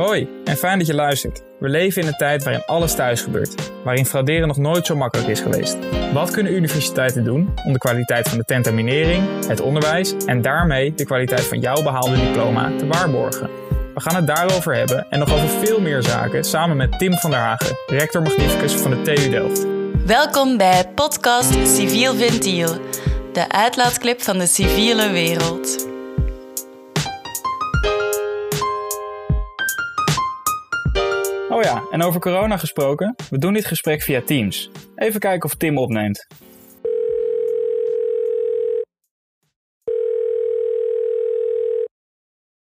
Hoi en fijn dat je luistert. We leven in een tijd waarin alles thuis gebeurt, waarin frauderen nog nooit zo makkelijk is geweest. Wat kunnen universiteiten doen om de kwaliteit van de tentaminering, het onderwijs en daarmee de kwaliteit van jouw behaalde diploma te waarborgen? We gaan het daarover hebben en nog over veel meer zaken samen met Tim van der Hagen, rector magnificus van de TU Delft. Welkom bij podcast Civiel Ventiel, de uitlaatclip van de civiele wereld. Oh ja, en over corona gesproken, we doen dit gesprek via Teams. Even kijken of Tim opneemt.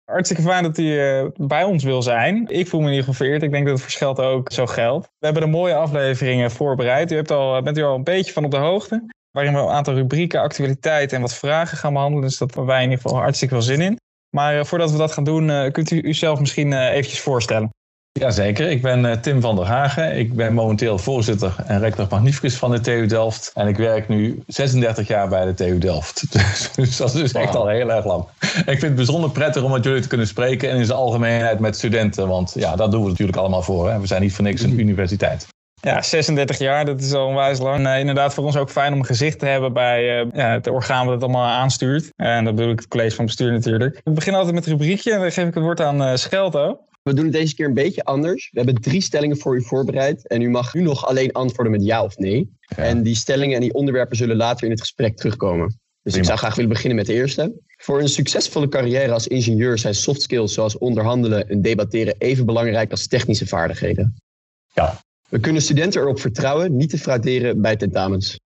Hartstikke fijn dat u eh, bij ons wil zijn. Ik voel me in ieder geval vereerd. Ik denk dat het voor Scheld ook zo geldt. We hebben een mooie aflevering voorbereid. U hebt al, bent u al een beetje van op de hoogte. Waarin we een aantal rubrieken, actualiteiten en wat vragen gaan behandelen. Dus dat hebben wij in ieder geval hartstikke veel zin in. Maar eh, voordat we dat gaan doen, eh, kunt u uzelf misschien eventjes voorstellen. Jazeker, ik ben uh, Tim van der Hagen. Ik ben momenteel voorzitter en rector magnificus van de TU Delft. En ik werk nu 36 jaar bij de TU Delft. Dus, dat is dus echt al heel erg lang. ik vind het bijzonder prettig om met jullie te kunnen spreken en in zijn algemeenheid met studenten. Want ja, daar doen we natuurlijk allemaal voor. Hè. We zijn niet voor niks een mm. universiteit. Ja, 36 jaar, dat is al onwijs lang. Uh, inderdaad, voor ons ook fijn om een gezicht te hebben bij uh, ja, het orgaan wat het allemaal aanstuurt. En dat bedoel ik het college van bestuur natuurlijk. We beginnen altijd met een rubriekje en dan geef ik het woord aan uh, Schelto. We doen het deze keer een beetje anders. We hebben drie stellingen voor u voorbereid. En u mag nu nog alleen antwoorden met ja of nee. En die stellingen en die onderwerpen zullen later in het gesprek terugkomen. Dus ik zou graag willen beginnen met de eerste. Voor een succesvolle carrière als ingenieur zijn soft skills zoals onderhandelen en debatteren even belangrijk als technische vaardigheden. Ja. We kunnen studenten erop vertrouwen niet te frauderen bij tentamens.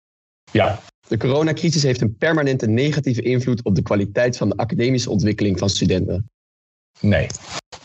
Ja. De coronacrisis heeft een permanente negatieve invloed op de kwaliteit van de academische ontwikkeling van studenten. Nee.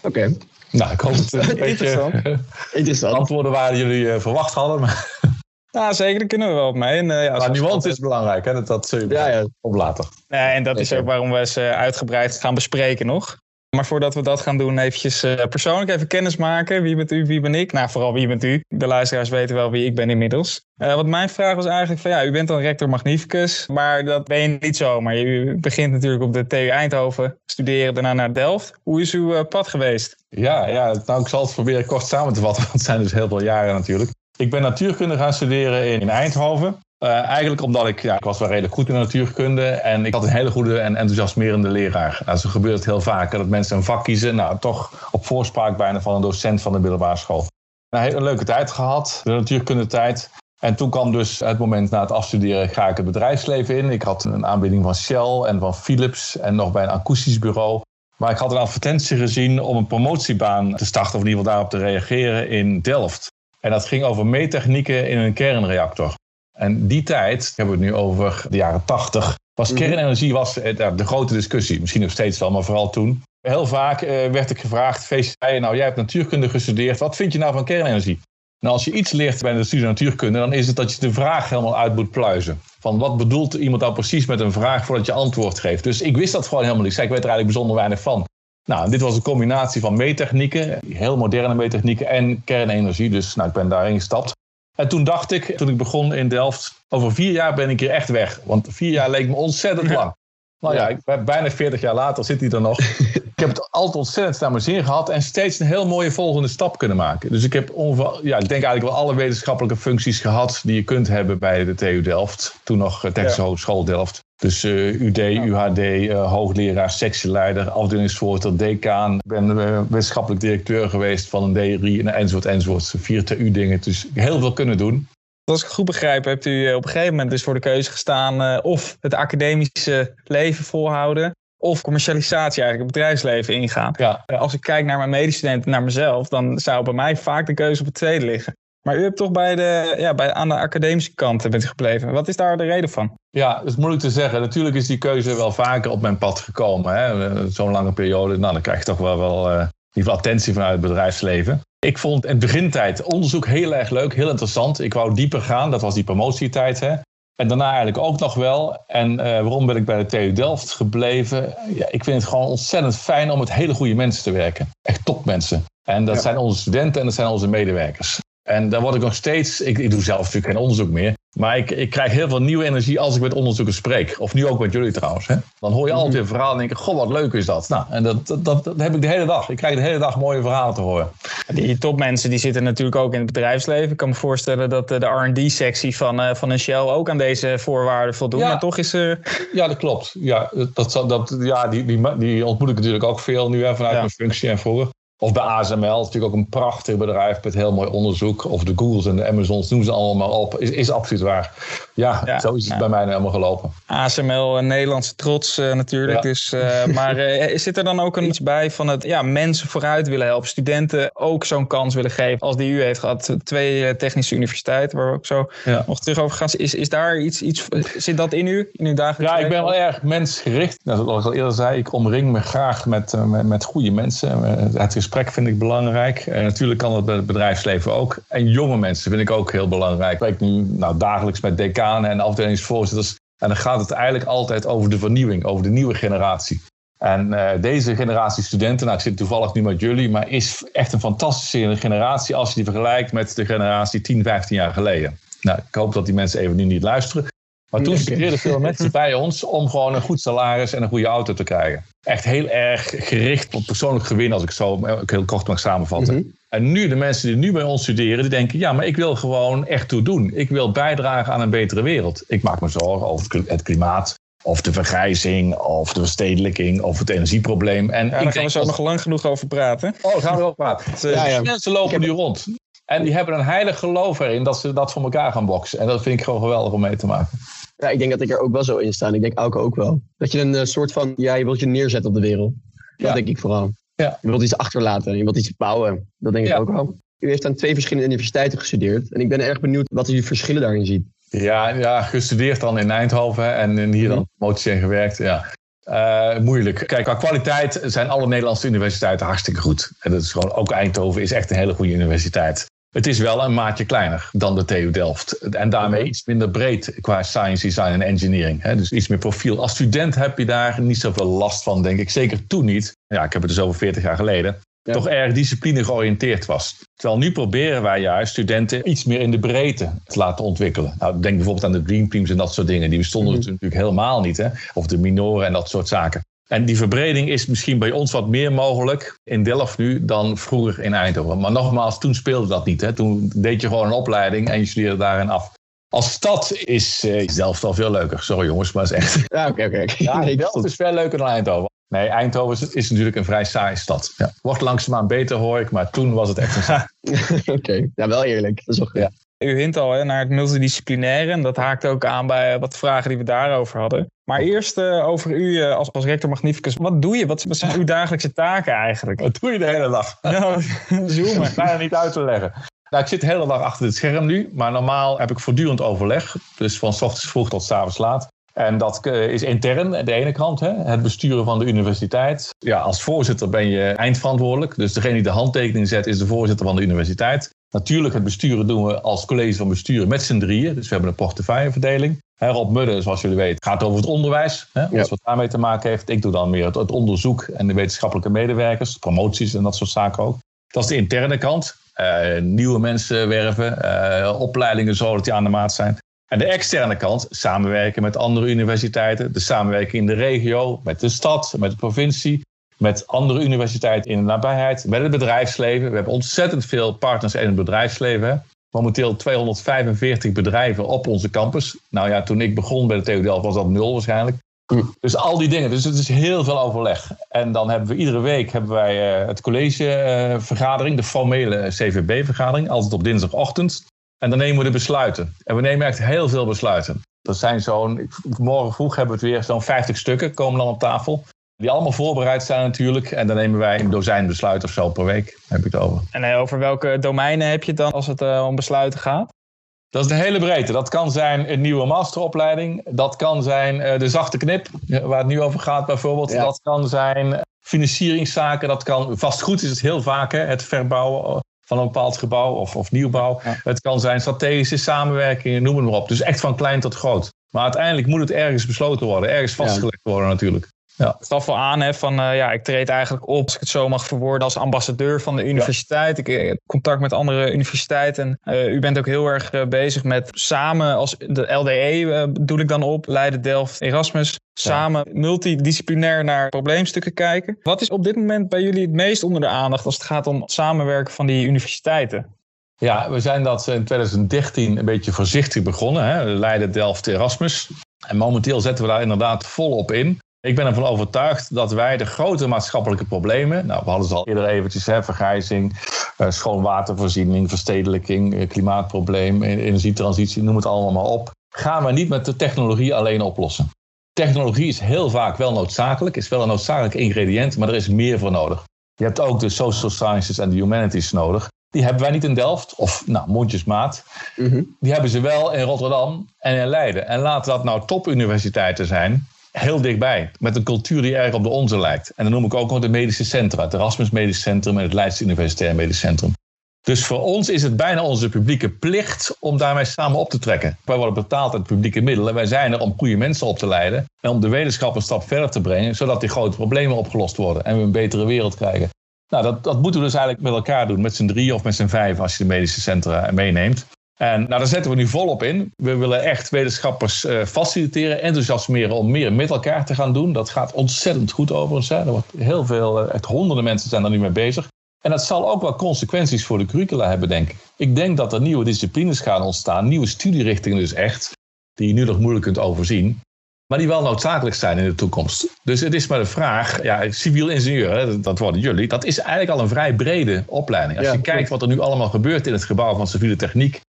Oké. Nou, ik hoop het een beetje Interessant. Antwoorden waar jullie uh, verwacht hadden. Maar... Ja, zeker, daar kunnen we wel op mee. En, uh, ja, maar nuance is belangrijk, hè? dat, dat zul je ja, ja. op later. Ja, en dat is ook waarom we ze uitgebreid gaan bespreken nog. Maar voordat we dat gaan doen, eventjes uh, persoonlijk even kennis maken. Wie bent u, wie ben ik? Nou, vooral wie bent u? De luisteraars weten wel wie ik ben inmiddels. Uh, wat mijn vraag was eigenlijk van, ja, u bent dan rector magnificus, maar dat ben je niet zomaar. U begint natuurlijk op de TU Eindhoven, studeren daarna naar Delft. Hoe is uw uh, pad geweest? Ja, ja, nou, ik zal het proberen kort samen te vatten, want het zijn dus heel veel jaren natuurlijk. Ik ben natuurkunde gaan studeren in Eindhoven. Uh, eigenlijk omdat ik, ja, ik was wel redelijk goed in natuurkunde en ik had een hele goede en enthousiasmerende leraar. Nou, zo gebeurt het heel vaak dat mensen een vak kiezen, nou toch op voorspraak bijna van een docent van de middelbare school. Nou, een leuke tijd gehad, de natuurkunde tijd. En toen kwam dus het moment na het afstuderen, ga ik het bedrijfsleven in. Ik had een aanbieding van Shell en van Philips en nog bij een akoestisch bureau. Maar ik had een advertentie gezien om een promotiebaan te starten, of in ieder geval daarop te reageren in Delft. En dat ging over meettechnieken in een kernreactor. En die tijd, hebben we het nu over de jaren tachtig, was mhm. kernenergie was de grote discussie. Misschien nog steeds wel, maar vooral toen. Heel vaak uh, werd ik gevraagd, VCI, nou jij hebt natuurkunde gestudeerd, wat vind je nou van kernenergie? Nou, als je iets leert bij de studie natuurkunde, dan is het dat je de vraag helemaal uit moet pluizen. Van wat bedoelt iemand nou precies met een vraag voordat je antwoord geeft? Dus ik wist dat gewoon helemaal niet. Ik zei, ik weet er eigenlijk bijzonder weinig van. Nou, dit was een combinatie van meettechnieken, heel moderne meettechnieken en kernenergie. Dus nou, ik ben daarin gestapt. En toen dacht ik, toen ik begon in Delft, over vier jaar ben ik hier echt weg. Want vier jaar leek me ontzettend lang. Nou ja, ik, bijna 40 jaar later zit hij er nog. ik heb het altijd ontzettend naar mijn zin gehad en steeds een heel mooie volgende stap kunnen maken. Dus ik heb ongeveer, ja, ik denk eigenlijk wel alle wetenschappelijke functies gehad die je kunt hebben bij de TU Delft. Toen nog eh, Technische ja. Hogeschool Delft. Dus uh, UD, UHD, uh, hoogleraar, sectieleider, afdelingsvoorzitter, decaan. Ik ben uh, wetenschappelijk directeur geweest van een DRI enzovoort enzovoort. Vier TU-dingen. Dus heel veel kunnen doen. Als ik goed begrijp, hebt u op een gegeven moment dus voor de keuze gestaan of het academische leven volhouden of commercialisatie eigenlijk het bedrijfsleven ingaan. Ja. Als ik kijk naar mijn medestudenten, naar mezelf, dan zou bij mij vaak de keuze op het tweede liggen. Maar u hebt toch bij de, ja, bij, aan de academische kant bent gebleven. Wat is daar de reden van? Ja, dat is moeilijk te zeggen. Natuurlijk is die keuze wel vaker op mijn pad gekomen. Zo'n lange periode, nou, dan krijg je toch wel, wel uh, die attentie vanuit het bedrijfsleven. Ik vond in begintijd onderzoek heel erg leuk, heel interessant. Ik wou dieper gaan, dat was die promotietijd. Hè. En daarna eigenlijk ook nog wel. En uh, waarom ben ik bij de TU Delft gebleven? Ja, ik vind het gewoon ontzettend fijn om met hele goede mensen te werken. Echt topmensen. En dat zijn onze studenten en dat zijn onze medewerkers. En daar word ik nog steeds, ik, ik doe zelf natuurlijk geen onderzoek meer, maar ik, ik krijg heel veel nieuwe energie als ik met onderzoekers spreek. Of nu ook met jullie trouwens. Hè? Dan hoor je altijd weer verhalen en denk ik, goh, wat leuk is dat. Nou, en dat, dat, dat, heb ik de hele dag. Ik krijg de hele dag mooie verhalen te horen. Die topmensen die zitten natuurlijk ook in het bedrijfsleven. Ik kan me voorstellen dat de R&D-sectie van, uh, van een Shell ook aan deze voorwaarden voldoet. Ja. Maar toch is... Uh... Ja, dat klopt. Ja, dat, dat, ja die, die, die ontmoet ik natuurlijk ook veel nu hè, vanuit ja. mijn functie en vroeger. Of bij ASML, natuurlijk ook een prachtig bedrijf met heel mooi onderzoek. Of de Googles en de Amazons, noem ze allemaal op. Is, is absoluut waar. Ja, zo is het bij mij nou helemaal gelopen. ASML, een Nederlandse trots uh, natuurlijk. Dus, uh, maar uh, zit er dan ook een iets bij van het ja, mensen vooruit willen helpen? Studenten ook zo'n kans willen geven als die u heeft gehad. Twee technische universiteiten, waar we ook zo nog terug over gaan. Is, is daar iets, iets, zit dat in u, in uw dagelijks Ja, ik ben wel erg mensgericht. Nou, zoals ik al eerder zei, ik omring me graag met, met, met goede mensen. Het gesprek vind ik belangrijk. Natuurlijk kan het bij het bedrijfsleven ook. En jonge mensen vind ik ook heel belangrijk. Ik spreek nu nou, dagelijks met en afdelingsvoorzitters. En dan gaat het eigenlijk altijd over de vernieuwing, over de nieuwe generatie. En uh, deze generatie studenten, nou ik zit toevallig nu met jullie, maar is echt een fantastische generatie als je die vergelijkt met de generatie 10, 15 jaar geleden. Nou, ik hoop dat die mensen even nu niet luisteren. Maar toen studeerden veel mensen bij ons om gewoon een goed salaris en een goede auto te krijgen. Echt heel erg gericht op persoonlijk gewin, als ik zo heel kort mag samenvatten. Mhm. En nu, de mensen die nu bij ons studeren, die denken: ja, maar ik wil gewoon echt toe doen. Ik wil bijdragen aan een betere wereld. Ik maak me zorgen over het klimaat, of de vergrijzing, of de verstedelijking, of het energieprobleem. En ja, daar gaan we zo nog lang genoeg over praten. Oh, gaan we over praten. Ja, ja. Mensen lopen nu rond. En die hebben een heilig geloof erin dat ze dat voor elkaar gaan boksen. En dat vind ik gewoon geweldig om mee te maken. Ja, ik denk dat ik er ook wel zo in sta. Ik denk Auke ook wel. Dat je een uh, soort van, ja, je wilt je neerzetten op de wereld. Dat denk ik vooral. Ja. Je wilt iets achterlaten, je wilt iets bouwen. Dat denk ik ook wel. U heeft aan twee verschillende universiteiten gestudeerd. En ik ben erg benieuwd wat u verschillen daarin ziet. Ja, ja gestudeerd dan in Eindhoven en hier dan promotie en gewerkt. Ja. Uh, moeilijk. Kijk, qua kwaliteit zijn alle Nederlandse universiteiten hartstikke goed. En dat is gewoon, ook Eindhoven is echt een hele goede universiteit. Het is wel een maatje kleiner dan de TU Delft. En daarmee iets minder breed qua science, design en engineering. Hè? Dus iets meer profiel. Als student heb je daar niet zoveel last van, denk ik. Zeker toen niet. Ja, ik heb het dus over 40 jaar geleden. Toch erg discipline georiënteerd was. Terwijl nu proberen wij juist studenten iets meer in de breedte te laten ontwikkelen. Nou, denk bijvoorbeeld aan de Dream Teams en dat soort dingen. Die bestonden mm natuurlijk helemaal niet. Hè? Of de minoren en dat soort zaken. En die verbreding is misschien bij ons wat meer mogelijk in Delft nu dan vroeger in Eindhoven. Maar nogmaals, toen speelde dat niet. Hè. Toen deed je gewoon een opleiding en je studeerde daarin af. Als stad is uh, Delft al veel leuker. Sorry jongens, maar het is echt... Ja, oké, oké. Ja, Delft is veel leuker dan Eindhoven. Nee, Eindhoven is, natuurlijk een vrij saaie stad. Ja. Wordt langzaamaan beter, hoor ik, maar toen was het echt een Oké, ja, wel eerlijk. Dat is ook, ja. U hint al hè, naar het multidisciplinaire. En dat haakt ook aan bij wat vragen die we daarover hadden. Maar eerst uh, over u uh, als, als rector magnificus. Wat doe je? Wat, wat, zijn uw dagelijkse taken eigenlijk? Wat doe je de hele dag? Nou, zoomen. Bijna niet uit te leggen. Nou, ik zit de hele dag achter het scherm nu. Maar normaal heb ik voortdurend overleg. Dus van s ochtends vroeg tot s avonds laat. En dat eh, is intern, de ene kant, hè, het besturen van de universiteit. Ja, als voorzitter ben je eindverantwoordelijk. Dus degene die de handtekening zet, is de voorzitter van de universiteit. Natuurlijk, het besturen doen we als college van besturen met z'n drieën. Dus we hebben een portefeuilleverdeling. Rob Mudde, zoals jullie weten, gaat over het onderwijs. Hè, alles wat daarmee te maken heeft. Ik doe dan meer het, onderzoek en de wetenschappelijke medewerkers, promoties en dat soort zaken ook. Dat is de interne kant. Uh, nieuwe mensen werven, uh, opleidingen zodat die aan de maat zijn. En de externe kant, samenwerken met andere universiteiten, de samenwerking in de regio, met de stad, met de provincie, met andere universiteiten in de nabijheid, met het bedrijfsleven. We hebben ontzettend veel partners in het bedrijfsleven. Momenteel 245 bedrijven op onze campus. Nou ja, toen ik begon bij de TU Delft was dat nul waarschijnlijk. Dus al die dingen. Dus het is heel veel overleg. En dan hebben we iedere week hebben wij uh, het collegevergadering, de formele CVB-vergadering, altijd op dinsdagochtend. En dan nemen we de besluiten. En we nemen echt heel veel besluiten. Dat zijn zo'n, morgen vroeg hebben we het weer, zo'n 50 stukken komen dan op tafel. Die allemaal voorbereid zijn natuurlijk. En dan nemen wij een dozijn besluiten of zo per week. Heb ik het over. En eh, over welke domeinen heb je het dan als het uh, om besluiten gaat? Dat is de hele breedte. Dat kan zijn een nieuwe masteropleiding. Dat kan zijn uh, de zachte knip, waar het nu over gaat bijvoorbeeld. Ja. Dat kan zijn financieringszaken. Dat kan, vastgoed is het heel vaak, hè, het verbouwen van een bepaald gebouw of, of nieuwbouw. Ja. Het kan zijn strategische samenwerkingen, noem het maar op. Dus echt van klein tot groot. Maar uiteindelijk moet het ergens besloten worden, ergens vastgelegd worden natuurlijk. Ja. Ik gaf wel aan hè, van uh, ja, ik treed eigenlijk op, als ik het zo mag verwoorden, als ambassadeur van de universiteit. Ik heb contact met andere universiteiten. Uh, u bent ook heel erg uh, bezig met samen, als de LDE bedoel ik dan op, Leiden, Delft, Erasmus, samen multidisciplinair naar probleemstukken kijken. Wat is op dit moment bij jullie het meest onder de aandacht als het gaat om het samenwerken van die universiteiten? Ja, we zijn dat in 2013 een beetje voorzichtig begonnen. Hè? Leiden, Delft, Erasmus. En momenteel zetten we daar inderdaad volop in. Ik ben ervan overtuigd dat wij de grote maatschappelijke problemen, nou we hadden ze al eerder eventjes, hè, vergrijzing, uh, schoon watervoorziening, verstedelijking, uh, klimaatprobleem, energietransitie, noem het allemaal maar op, gaan we niet met de technologie alleen oplossen. Technologie is heel vaak wel noodzakelijk, is wel een noodzakelijk ingrediënt, maar er is meer voor nodig. Je hebt ook de social sciences en de humanities nodig. Die hebben wij niet in Delft, of nou, mondjesmaat. Mm -hmm. Die hebben ze wel in Rotterdam en in Leiden. En laten dat nou topuniversiteiten zijn, heel dichtbij. Met een cultuur die erg op de onze lijkt. En dan noem ik ook nog de medische centra. Het Erasmus Medisch Centrum en het Leids Universitair Medisch Centrum. Dus voor ons is het bijna onze publieke plicht om daarmee samen op te trekken. Wij worden betaald uit publieke middelen. Wij zijn er om goede mensen op te leiden. En om de wetenschap een stap verder te brengen. Zodat die grote problemen opgelost worden. En we een betere wereld krijgen. Nou, dat, dat moeten we dus eigenlijk met elkaar doen. Met z'n drie of met z'n vijf als je de medische centra meeneemt. En nou, daar zetten we nu volop in. We willen echt wetenschappers uh, faciliteren, enthousiasmeren om meer met elkaar te gaan doen. Dat gaat ontzettend goed overigens. Hè. Er wordt heel veel, echt honderden mensen zijn er nu mee bezig. En dat zal ook wel consequenties voor de curricula hebben, denk ik. Ik denk dat er nieuwe disciplines gaan ontstaan, nieuwe studierichtingen dus echt, die je nu nog moeilijk kunt overzien, maar die wel noodzakelijk zijn in de toekomst. Dus het is maar de vraag, ja, civiel ingenieur, hè, dat worden jullie, dat is eigenlijk al een vrij brede opleiding. Als ja, je kijkt wat er nu allemaal gebeurt in het gebouw van civiele techniek,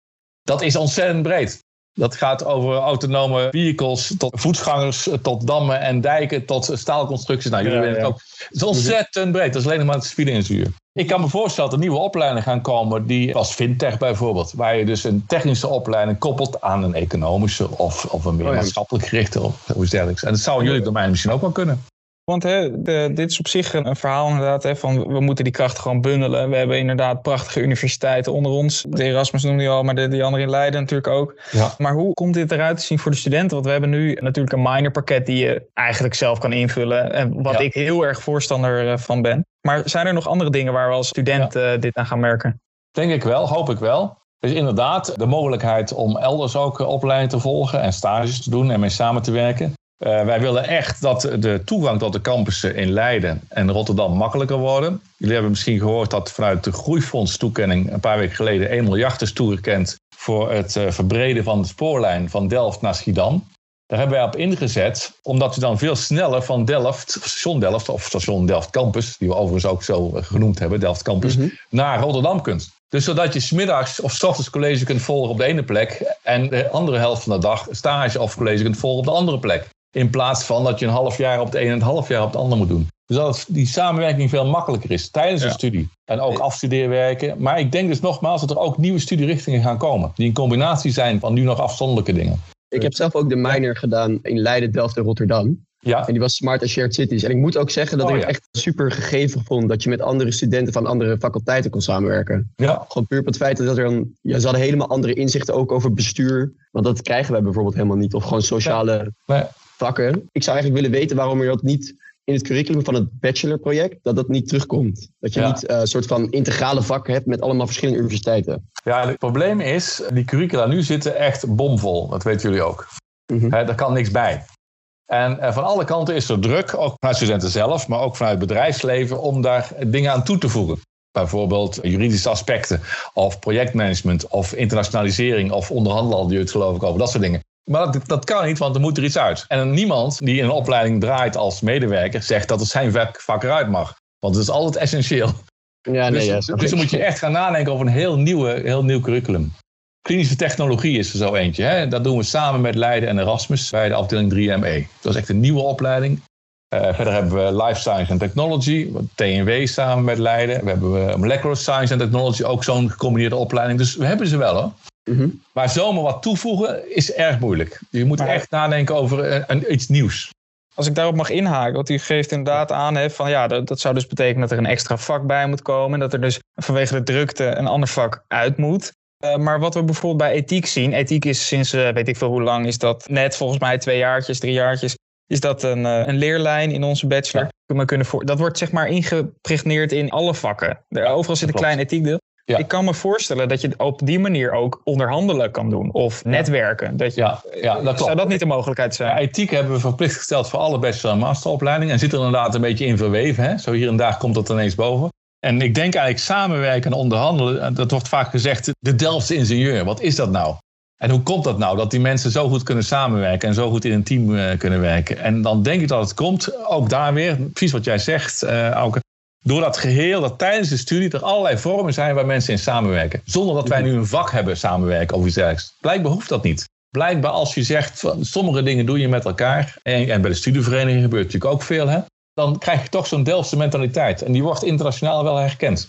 dat is ontzettend breed. Dat gaat over autonome vehicles, tot voetgangers, tot dammen en dijken, tot staalconstructies. Nou, jullie ja, weten het ook. Het is ontzettend breed. Dat is alleen nog maar het civiele ingenieur. Ik kan me voorstellen dat er nieuwe opleidingen gaan komen, die als fintech bijvoorbeeld, waar je dus een technische opleiding koppelt aan een economische of, of een meer oh maatschappelijk gerichte of iets dergelijks. En dat zou in jullie domein misschien ook wel kunnen. Want hè, de, dit is op zich een, een verhaal inderdaad hè, van we moeten die krachten gewoon bundelen. We hebben inderdaad prachtige universiteiten onder ons. De Erasmus noemde je al, maar de, die andere in Leiden natuurlijk ook. Ja. Maar hoe komt dit eruit te zien voor de studenten? Want we hebben nu natuurlijk een minorpakket die je eigenlijk zelf kan invullen. En wat Ja. ik heel erg voorstander eh, van ben. Maar zijn er nog andere dingen waar we als student eh, dit aan gaan merken? Denk ik wel, hoop ik wel. Is inderdaad de mogelijkheid om elders ook eh, opleiding te volgen en stages te doen en mee samen te werken. Eh, wij willen echt dat de toegang tot de campussen in Leiden en Rotterdam makkelijker worden. Jullie hebben misschien gehoord dat vanuit de groeifondstoekenning een paar weken geleden 1 miljard is toegekend voor het eh, verbreden van de spoorlijn van Delft naar Schiedam. Daar hebben wij op ingezet, omdat je dan veel sneller van Delft, station Delft of station Delft Campus, die we overigens ook zo genoemd hebben, Delft Campus, naar Rotterdam kunt. Dus zodat je smiddags of 's ochtends college kunt volgen op de ene plek en de andere helft van de dag stage of college kunt volgen op de andere plek. In plaats van dat je een half jaar op het een en een half jaar op het ander moet doen. Dus dat die samenwerking veel makkelijker is tijdens Ja. een studie. En ook afstudeerwerken. Maar ik denk dus nogmaals dat er ook nieuwe studierichtingen gaan komen. Die een combinatie zijn van nu nog afzonderlijke dingen. Ik heb zelf ook de minor gedaan in Leiden, Delft en Rotterdam. Ja, En die was Smart and Shared Cities. En ik moet ook zeggen dat Oh, ik ja. het echt super gegeven vond dat je met andere studenten van andere faculteiten kon samenwerken. ja, Gewoon puur op het feit dat er dan, ja, ze hadden helemaal andere inzichten ook over bestuur. Want dat krijgen wij bijvoorbeeld helemaal niet. Of gewoon sociale nee. Vakken. Ik zou eigenlijk willen weten waarom er dat niet in het curriculum van het bachelorproject, dat dat niet terugkomt. Dat je Ja. niet eh, een soort van integrale vakken hebt met allemaal verschillende universiteiten. ja, het probleem is, die curricula nu zitten echt bomvol. Dat weten jullie ook. Mhm. Daar kan niks bij. En eh, van alle kanten is er druk, ook vanuit studenten zelf, maar ook vanuit het bedrijfsleven, om daar dingen aan toe te voegen. Bijvoorbeeld juridische aspecten, of projectmanagement, of internationalisering, of onderhandelen je het geloof ik over, dat soort dingen. Maar dat, dat kan niet, want er moet er iets uit. En niemand die in een opleiding draait als medewerker zegt dat het zijn vak, vak eruit mag. Want het is altijd essentieel. Ja, nee, dus, ja, dus dan moet je echt gaan nadenken over een heel, nieuwe, heel nieuw curriculum. Klinische technologie is er zo eentje. Hè? Dat doen we samen met Leiden en Erasmus bij de afdeling 3ME. Dat is echt een nieuwe opleiding. Eh, verder hebben we Life Science and Technology, TNW samen met Leiden. We hebben eh, Molecular Science and Technology, ook zo'n gecombineerde opleiding. Dus we hebben ze wel hoor. Mhm. Maar zomaar wat toevoegen is erg moeilijk. Je moet Maar- echt nadenken over eh, een, iets nieuws. Als ik daarop mag inhaken, want u geeft inderdaad aan hè, van ja, dat, dat zou dus betekenen dat er een extra vak bij moet komen. En dat er dus vanwege de drukte een ander vak uit moet. Eh, maar wat we bijvoorbeeld bij ethiek zien, ethiek is sinds eh, weet ik veel hoe lang is dat net volgens mij twee jaartjes, drie jaartjes is dat een, een leerlijn in onze bachelor. Kunnen voor, dat wordt zeg maar ingepregneerd in alle vakken. Er, overal zit een klein ethiekdeel. Ja. Ik kan me voorstellen dat je op die manier ook onderhandelen kan doen of netwerken. Dat je, ja, ja, dat klopt. Zou dat niet de mogelijkheid zijn? Ethiek hebben we verplicht gesteld voor alle bachelor- en masteropleidingen. En zit er inderdaad een beetje in verweven. Hè? Zo hier en daar komt dat ineens boven. En ik denk eigenlijk samenwerken en onderhandelen, dat wordt vaak gezegd, de Delftse ingenieur. Wat is dat nou? En hoe komt dat nou, dat die mensen zo goed kunnen samenwerken en zo goed in een team uh, kunnen werken? En dan denk ik dat het komt, ook daar weer, precies wat jij zegt, uh, Auke, door dat geheel, dat tijdens de studie er allerlei vormen zijn waar mensen in samenwerken. Zonder dat wij nu een vak hebben samenwerken of iets dergelijks. Blijkbaar hoeft dat niet. Blijkbaar als je zegt, van, sommige dingen doe je met elkaar, en, en bij de studievereniging gebeurt natuurlijk ook veel, hè, dan krijg je toch zo'n Delftse mentaliteit. En die wordt internationaal wel herkend.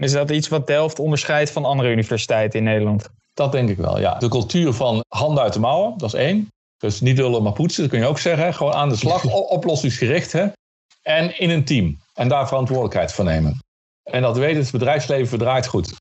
Is dat iets wat Delft onderscheidt van andere universiteiten in Nederland? Dat denk ik wel, ja. De cultuur van handen uit de mouwen, dat is één. Dus niet willen maar poetsen, dat kun je ook zeggen. Gewoon aan de slag, oplossingsgericht. Hè? En in een team. En daar verantwoordelijkheid voor nemen. En dat weet het bedrijfsleven verdraait goed.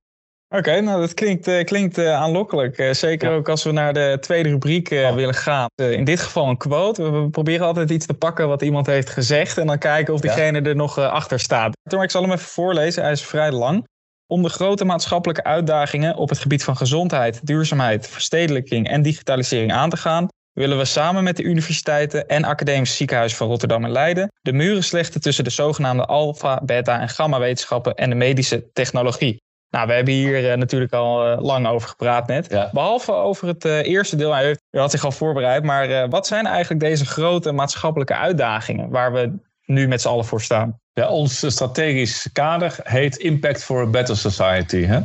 Oké, nou dat klinkt, uh, klinkt uh, aanlokkelijk. Uh, zeker ja. ook als we naar de tweede rubriek oh. willen gaan. in dit geval een quote. We, we, proberen altijd iets te pakken wat iemand heeft gezegd. En dan kijken of diegene ja. er nog achter staat. Maar ik zal hem even voorlezen. Hij is vrij lang. Om de grote maatschappelijke uitdagingen op het gebied van gezondheid, duurzaamheid, verstedelijking en digitalisering aan te gaan, willen we samen met de universiteiten en Academisch Ziekenhuis van Rotterdam en Leiden de muren slechten tussen de zogenaamde alfa, beta en gamma wetenschappen en de medische technologie. Nou, we hebben hier uh, natuurlijk al uh, lang over gepraat net. Ja. Behalve over het uh, eerste deel, hij heeft, had zich al voorbereid, maar wat zijn eigenlijk deze grote maatschappelijke uitdagingen waar we nu met z'n allen voor staan? Ja, ons strategisch kader heet Impact for a Better Society. Hè?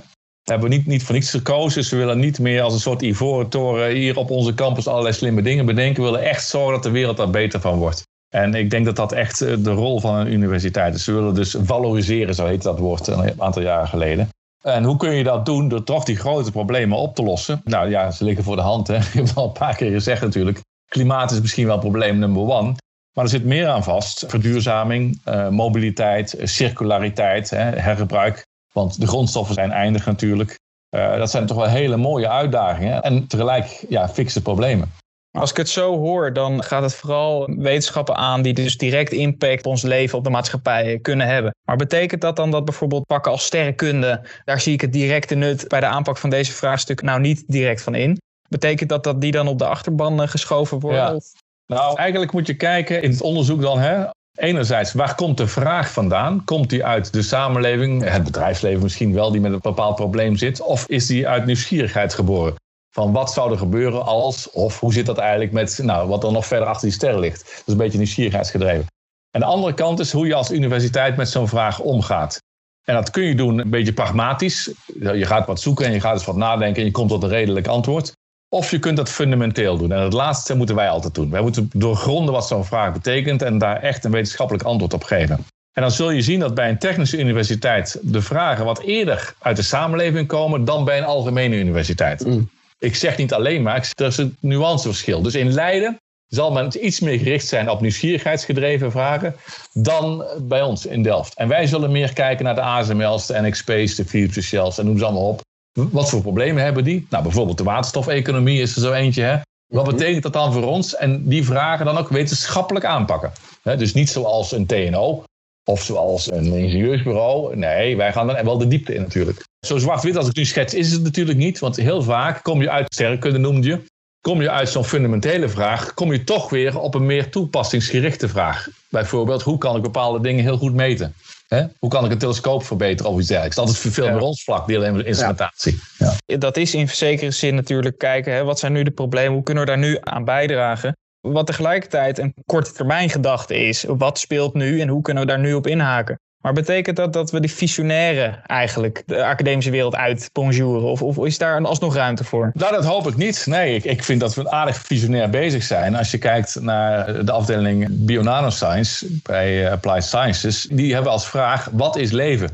Hebben we niet, niet voor niets gekozen. We willen niet meer als een soort ivoren toren hier op onze campus allerlei slimme dingen bedenken. We willen echt zorgen dat de wereld daar beter van wordt. En ik denk dat dat echt de rol van een universiteit is. We willen dus valoriseren, zo heet dat woord een aantal jaren geleden. En hoe kun je dat doen door toch die grote problemen op te lossen? Nou ja, ze liggen voor de hand. Hè. Ik heb het al een paar keer gezegd natuurlijk. Klimaat is misschien wel probleem nummer one. Maar er zit meer aan vast. Verduurzaming, uh, mobiliteit, circulariteit, hergebruik. Want de grondstoffen zijn eindig natuurlijk. Uh, dat zijn toch wel hele mooie uitdagingen. En tegelijk ja, fikse problemen. Als ik het zo hoor, dan gaat het vooral wetenschappen aan die dus direct impact op ons leven, op de maatschappij kunnen hebben. Maar betekent dat dan dat bijvoorbeeld pakken als sterrenkunde, daar zie ik het directe nut bij de aanpak van deze vraagstuk nou niet direct van in? Betekent dat dat die dan op de achterban geschoven worden? Ja. Nou, eigenlijk moet je kijken in het onderzoek dan, hè, Enerzijds, waar komt de vraag vandaan? Komt die uit de samenleving, het bedrijfsleven misschien wel, die met een bepaald probleem zit? Of is die uit nieuwsgierigheid geboren? Van wat zou er gebeuren als, of hoe zit dat eigenlijk met nou, wat er nog verder achter die sterren ligt? Dat is een beetje nieuwsgierigheidsgedreven. En de andere kant is hoe je als universiteit met zo'n vraag omgaat. En dat kun je doen een beetje pragmatisch. Je gaat wat zoeken en je gaat eens wat nadenken en je komt tot een redelijk antwoord. Of je kunt dat fundamenteel doen. En het laatste moeten wij altijd doen. Wij moeten doorgronden wat zo'n vraag betekent en daar echt een wetenschappelijk antwoord op geven. En dan zul je zien dat bij een technische universiteit de vragen wat eerder uit de samenleving komen dan bij een algemene universiteit. Mm. Ik zeg niet alleen maar, er is een nuanceverschil. Dus in Leiden zal men iets meer gericht zijn op nieuwsgierigheidsgedreven vragen dan bij ons in Delft. En wij zullen meer kijken naar de ASML's, de NXP's, de Philips Shells en noem ze allemaal op. Wat voor problemen hebben die? Nou, bijvoorbeeld de waterstofeconomie is er zo eentje. Hè? Wat mhm. betekent dat dan voor ons? En die vragen dan ook wetenschappelijk aanpakken. dus niet zoals een TNO of zoals een ingenieursbureau. Nee, wij gaan dan wel de diepte in natuurlijk. Zo zwart-wit als ik nu schets is het natuurlijk niet. Want heel vaak kom je uit sterrenkunde noemde je. Kom je uit zo'n fundamentele vraag, kom je toch weer op een meer toepassingsgerichte vraag. Bijvoorbeeld, hoe kan ik bepaalde dingen heel goed meten? Hè? Hoe kan ik een telescoop verbeteren of iets dergelijks? Dat is veel meer ons vlak, die instrumentatie. Ja. Ja. Dat is in zekere zin natuurlijk kijken, hè, wat zijn nu de problemen? Hoe kunnen we daar nu aan bijdragen? Wat tegelijkertijd een korte termijn gedachte is. Wat speelt nu en hoe kunnen we daar nu op inhaken? Maar betekent dat dat we die visionaire eigenlijk de academische wereld uit bonjouren? Of, of is daar alsnog ruimte voor? Nou, dat hoop ik niet. Nee, ik, ik vind dat we aardig visionair bezig zijn. Als je kijkt naar de afdeling Bionanoscience bij eh, Applied Sciences, die hebben als vraag: wat is leven?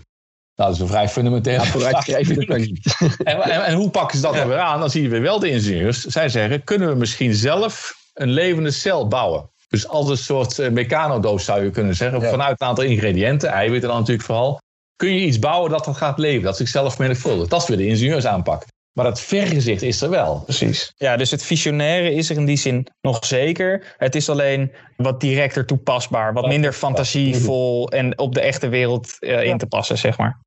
Nou, dat is een vrij fundamentele vraag. en, en, en, hoe pakken ze dat dan weer aan? Dan zien we wel de ingenieurs. Zij zeggen: kunnen we misschien zelf een levende cel bouwen? Dus als een soort uh, mechanodoos zou je kunnen zeggen. Vanuit een aantal ingrediënten, eiwitten dan natuurlijk vooral. Kun je iets bouwen dat dat gaat leven, dat zichzelf menigvuldigt. Dat is weer de ingenieursaanpak. Maar dat vergezicht is er wel. Precies. Ja, dus het visionaire is er in die zin nog zeker. Het is alleen wat directer toepasbaar. Wat minder fantasievol en op de echte wereld uh, in te passen, zeg maar.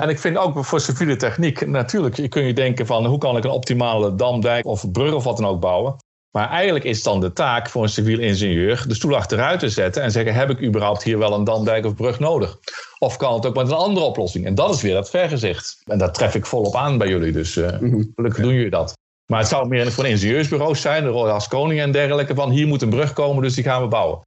En ik vind ook voor civiele techniek, natuurlijk kun je denken van hoe kan ik een optimale damdijk of brug of wat dan ook bouwen. Maar eigenlijk is dan de taak voor een civiel ingenieur de stoel achteruit te zetten en zeggen: heb ik überhaupt hier wel een damdijk of brug nodig? Of kan het ook met een andere oplossing? En dat is weer dat vergezicht. En daar tref ik volop aan bij jullie, dus uh, gelukkig doen jullie dat. Maar het zou meer voor ingenieursbureaus zijn, de Royal Koning en dergelijke, van hier moet een brug komen, dus die gaan we bouwen.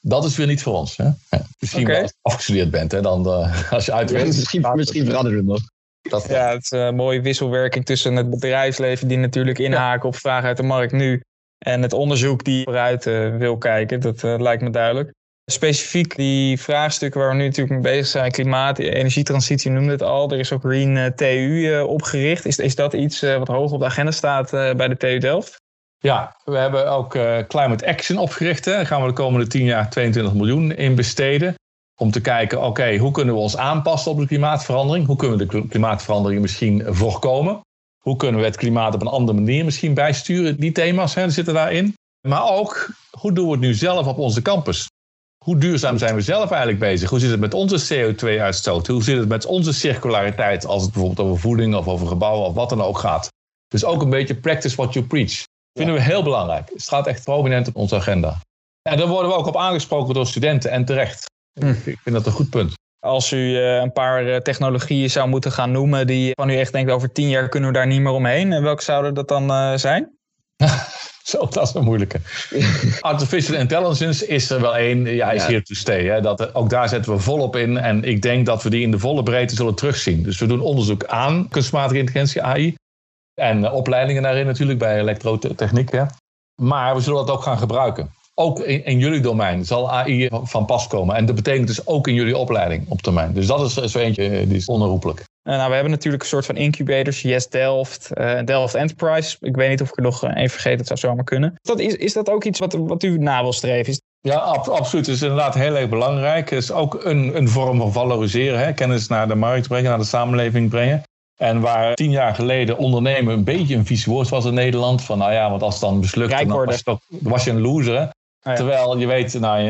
Dat is weer niet voor ons. Hè? Ja, misschien okay. als je afgestudeerd bent, hè, dan uh, als je uitwerkt. misschien, misschien veranderen we nog. Dat, ja, het is een mooie wisselwerking tussen het bedrijfsleven, die natuurlijk inhaken op vragen uit de markt nu, en het onderzoek die vooruit uh, wil kijken. Dat uh, lijkt me duidelijk. Specifiek die vraagstukken waar we nu natuurlijk mee bezig zijn, klimaat, energietransitie, noemde het al. Er is ook Green uh, TU opgericht. Is, is dat iets wat hoog op de agenda staat bij de TU Delft? Ja, we hebben ook Climate Action opgericht. Daar gaan we de komende 10 jaar 22 miljoen in besteden. Om te kijken, oké, hoe kunnen we ons aanpassen op de klimaatverandering? Hoe kunnen we de klimaatverandering misschien voorkomen? Hoe kunnen we het klimaat op een andere manier misschien bijsturen? Die thema's hè, zitten daarin. Maar ook, hoe doen we het nu zelf op onze campus? Hoe duurzaam zijn we zelf eigenlijk bezig? Hoe zit het met onze CO2-uitstoot? Hoe zit het met onze circulariteit als het bijvoorbeeld over voeding of over gebouwen of wat dan ook gaat? Dus ook een beetje practice what you preach. Vinden we heel belangrijk. Het staat echt prominent op onze agenda. En daar worden we ook op aangesproken door studenten en terecht. Hm. Ik vind dat een goed punt. Als u uh, een paar uh, technologieën zou moeten gaan noemen die van u echt denkt over tien jaar kunnen we daar niet meer omheen. En welke zouden dat dan zijn? Zo, dat is een moeilijke. Artificial intelligence is er wel één. Ja, is ja. here to stay. Hè. Dat, ook daar zetten we volop in. En ik denk dat we die in de volle breedte zullen terugzien. Dus we doen onderzoek aan kunstmatige intelligentie, AI. En opleidingen daarin natuurlijk bij elektrotechniek. Hè. Maar we zullen dat ook gaan gebruiken ook in, in, jullie domein zal AI van pas komen. En dat betekent dus ook in jullie opleiding op termijn. Dus dat is zo eentje eh, die is onherroepelijk. Uh, nou, we hebben natuurlijk een soort van incubators, Yes Delft, uh, Delft Enterprise. Ik weet niet of ik er nog één vergeet, dat zou zomaar kunnen. Is dat, is, is dat ook iets wat, wat u na wil streven? Is ja, ab absoluut. Het is inderdaad heel erg belangrijk. Het is ook een, een vorm van valoriseren. Hè? Kennis naar de markt brengen, naar de samenleving brengen. En waar tien jaar geleden ondernemen een beetje een vies woord was in Nederland. Van nou ja, want als het dan mislukt, dan was, was je een loser. Ah, Terwijl je weet, nou,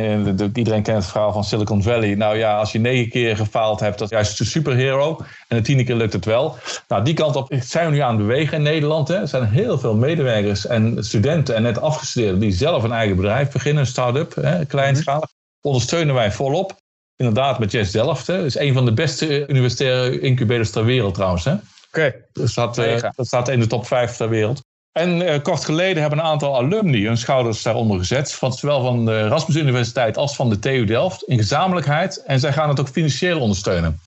iedereen kent het verhaal van Silicon Valley. Nou ja, als je negen keer gefaald hebt, dat is juist een superhero. En de tiende keer lukt het wel. Nou, die kant op zijn we nu aan het bewegen in Nederland. Hè. Er zijn heel veel medewerkers en studenten en net afgestudeerden die zelf een eigen bedrijf beginnen, een start-up, hè, kleinschalig. Mhm. Ondersteunen wij volop. Inderdaad, met Jess Delft. Hè. Dat is een van de beste universitaire incubators ter wereld trouwens. Oké. Okay. Dat, staat, uh, dat staat in de top 5 ter wereld. En uh, kort geleden hebben een aantal alumni hun schouders daaronder gezet. Van, zowel van de Erasmus Universiteit als van de TU Delft. In gezamenlijkheid. En zij gaan het ook financieel ondersteunen.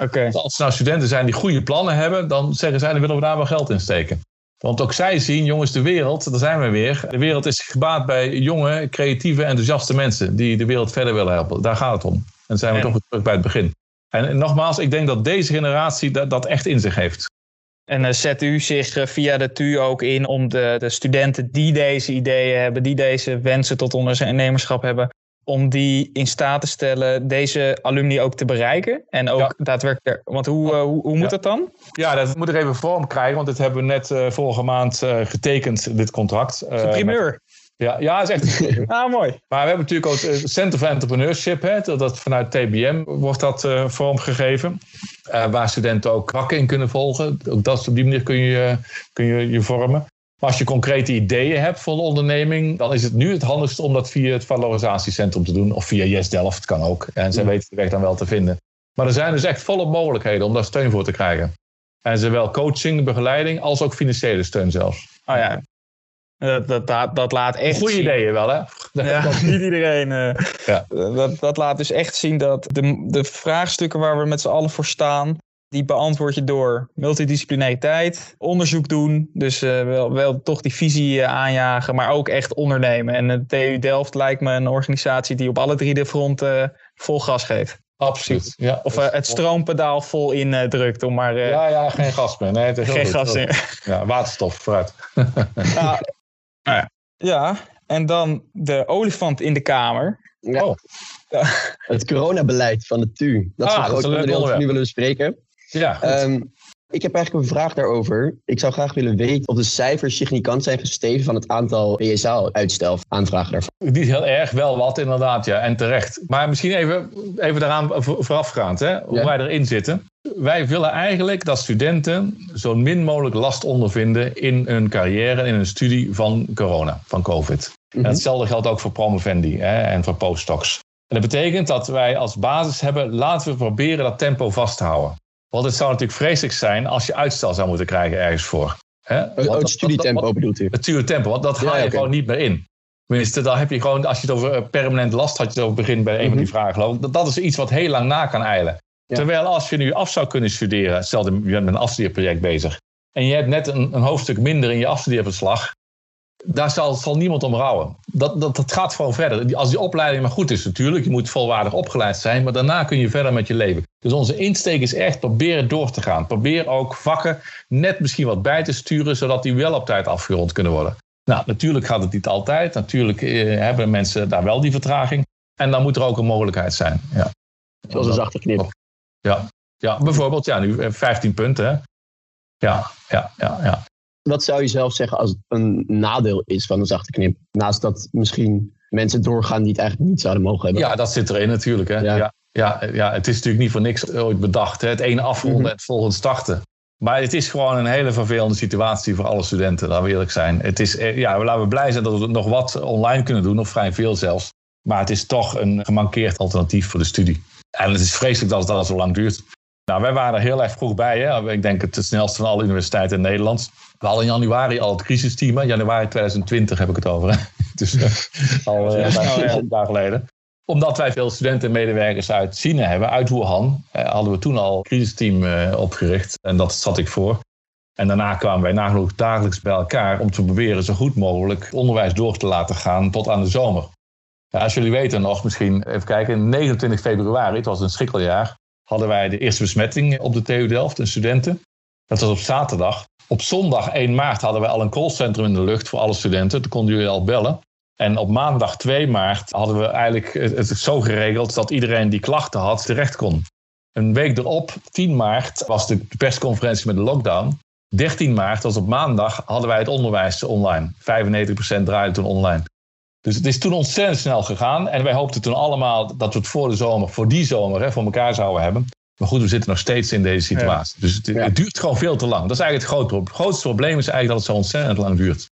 Okay. Als er nou studenten zijn die goede plannen hebben. Dan zeggen zij, dan willen we daar wel geld in steken. Want ook zij zien, jongens, de wereld, daar zijn we weer. De wereld is gebaat bij jonge, creatieve, enthousiaste mensen. Die de wereld verder willen helpen. Daar gaat het om. En dan zijn we en... toch terug bij het begin. En, en, nogmaals, ik denk dat deze generatie dat, dat echt in zich heeft. En uh, zet u zich uh, via de TU ook in om de, de, studenten die deze ideeën hebben, die deze wensen tot ondernemerschap hebben, om die in staat te stellen deze alumni ook te bereiken? En ook ja. daadwerkelijk. Want hoe, uh, hoe, hoe, moet ja. dat dan? Ja, dat moet er even vorm krijgen, want dit hebben we net vorige maand getekend, dit contract. Primeur. Met, ja, ja, is echt. ah, mooi. Maar we hebben natuurlijk ook het Center for Entrepreneurship. Hè, dat vanuit TBM wordt dat uh, vormgegeven. Uh, waar studenten ook vakken in kunnen volgen. Ook dat, op die manier kun je, kun je je vormen. Maar als je concrete ideeën hebt voor een onderneming, dan is het nu het handigste om dat via het valorisatiecentrum te doen. Of via Yes Delft, kan ook. En zij ja. weten de weg dan wel te vinden. Maar er zijn dus echt volop mogelijkheden om daar steun voor te krijgen. En zowel coaching, begeleiding, als ook financiële steun zelfs. Oh ja, dat, dat, dat, dat, laat echt Goede ideeën wel, hè? Ja, niet iedereen. Uh, ja. dat, dat laat dus echt zien dat de, de vraagstukken waar we met z'n allen voor staan, die beantwoord je door multidisciplinariteit, onderzoek doen, dus uh, wel, wel toch die visie uh, aanjagen, maar ook echt ondernemen. En de TU Delft lijkt me een organisatie die op alle drie de fronten vol gas geeft. Absoluut. Ja, of uh, het stroompedaal vol in uh, drukt. Om maar, uh, ja, ja, geen gas meer. Nee, het is geen gas meer. Ja, waterstof, vooruit. ja, ja. ja, en dan de olifant in de kamer. Ja. Oh. Ja. Het coronabeleid van de TU. Dat is ah, een groot onderdeel dat we nu willen bespreken. Ja, um, Ik heb eigenlijk een vraag daarover. Ik zou graag willen weten of de cijfers significant zijn gestegen van het aantal PSA-uitstel aanvragen daarvan. Niet heel erg, wel wat inderdaad, ja, en terecht. Maar misschien even, even daaraan voorafgaand, hè, hoe Ja. wij erin zitten. Wij willen eigenlijk dat studenten zo min mogelijk last ondervinden in hun carrière, in hun studie van corona, van COVID. Mhm. En hetzelfde geldt ook voor promovendi hè, en voor postdocs. En dat betekent dat wij als basis hebben, laten we proberen dat tempo vast te houden. Want het zou natuurlijk vreselijk zijn als je uitstel zou moeten krijgen ergens voor. Hè? Want Oh, het studietempo bedoelt u? Het studietempo, want dat Ja, ga je gewoon niet meer in. Tenminste, dan heb je gewoon, als je het over eh, permanent last had, je het over het begin bij een van Mhm. die vragen geloof ik, dat, dat is iets wat heel lang na kan eilen. Ja. Terwijl als je nu af zou kunnen studeren, stel je bent met een afstudeerproject bezig, en je hebt net een, een hoofdstuk minder in je afstudeerverslag, daar zal, zal niemand om rouwen. Dat, dat, dat gaat gewoon verder. Als die opleiding maar goed is natuurlijk, je moet volwaardig opgeleid zijn, maar daarna kun je verder met je leven. Dus onze insteek is echt proberen door te gaan. Probeer ook vakken net misschien wat bij te sturen, zodat die wel op tijd afgerond kunnen worden. Nou, natuurlijk gaat het niet altijd. Natuurlijk eh, hebben mensen daar wel die vertraging. En dan moet er ook een mogelijkheid zijn. Ja, Zoals een zachte knip. Ja bijvoorbeeld, ja, nu eh, 15 punten. Hè? Ja, ja, ja, ja. Wat zou je zelf zeggen als het een nadeel is van een zachte knip? Naast dat misschien mensen doorgaan die het eigenlijk niet zouden mogen hebben. Ja, dat zit erin natuurlijk. Hè? Ja. Ja. Ja, ja, het is natuurlijk niet voor niks ooit bedacht. Hè? Het ene afronden Mhm. en het volgende starten. Maar het is gewoon een hele vervelende situatie voor alle studenten, laten we eerlijk zijn. Het is, eh, ja, laten we blij zijn dat we nog wat online kunnen doen, nog vrij veel zelfs. Maar het is toch een gemankeerd alternatief voor de studie. En het is vreselijk dat het al zo lang duurt. Nou, wij waren er heel erg vroeg bij. Hè? Ik denk het het snelste van alle universiteiten in Nederland. We hadden in januari al het crisisteam. hè. Januari 2020 heb ik het over. Hè? Dus eh, al Ja, een jaar geleden omdat wij veel studenten en medewerkers uit China hebben, uit Wuhan, eh, hadden we toen al een crisisteam eh, opgericht. En dat zat ik voor. En daarna kwamen wij nagenoeg dagelijks bij elkaar om te proberen zo goed mogelijk onderwijs door te laten gaan tot aan de zomer. Als jullie weten nog, misschien even kijken, 29 februari, het was een schrikkeljaar, hadden wij de eerste besmetting op de TU Delft, een studenten. Dat was op zaterdag. Op zondag 1 maart hadden wij al een callcentrum in de lucht voor alle studenten. Toen konden jullie al bellen. En op maandag 2 maart hadden we eigenlijk het zo geregeld dat iedereen die klachten had terecht kon. Een week erop, 10 maart, was de persconferentie met de lockdown. 13 maart, was op maandag, hadden wij het onderwijs online. 95% draaide toen online. Dus het is toen ontzettend snel gegaan. En wij hoopten toen allemaal dat we het voor de zomer, voor die zomer, hè, voor elkaar zouden hebben. Maar goed, we zitten nog steeds in deze situatie. Dus het, Ja. het duurt gewoon veel te lang. Dat is eigenlijk het probleem. het grootste probleem is eigenlijk dat het zo ontzettend lang duurt.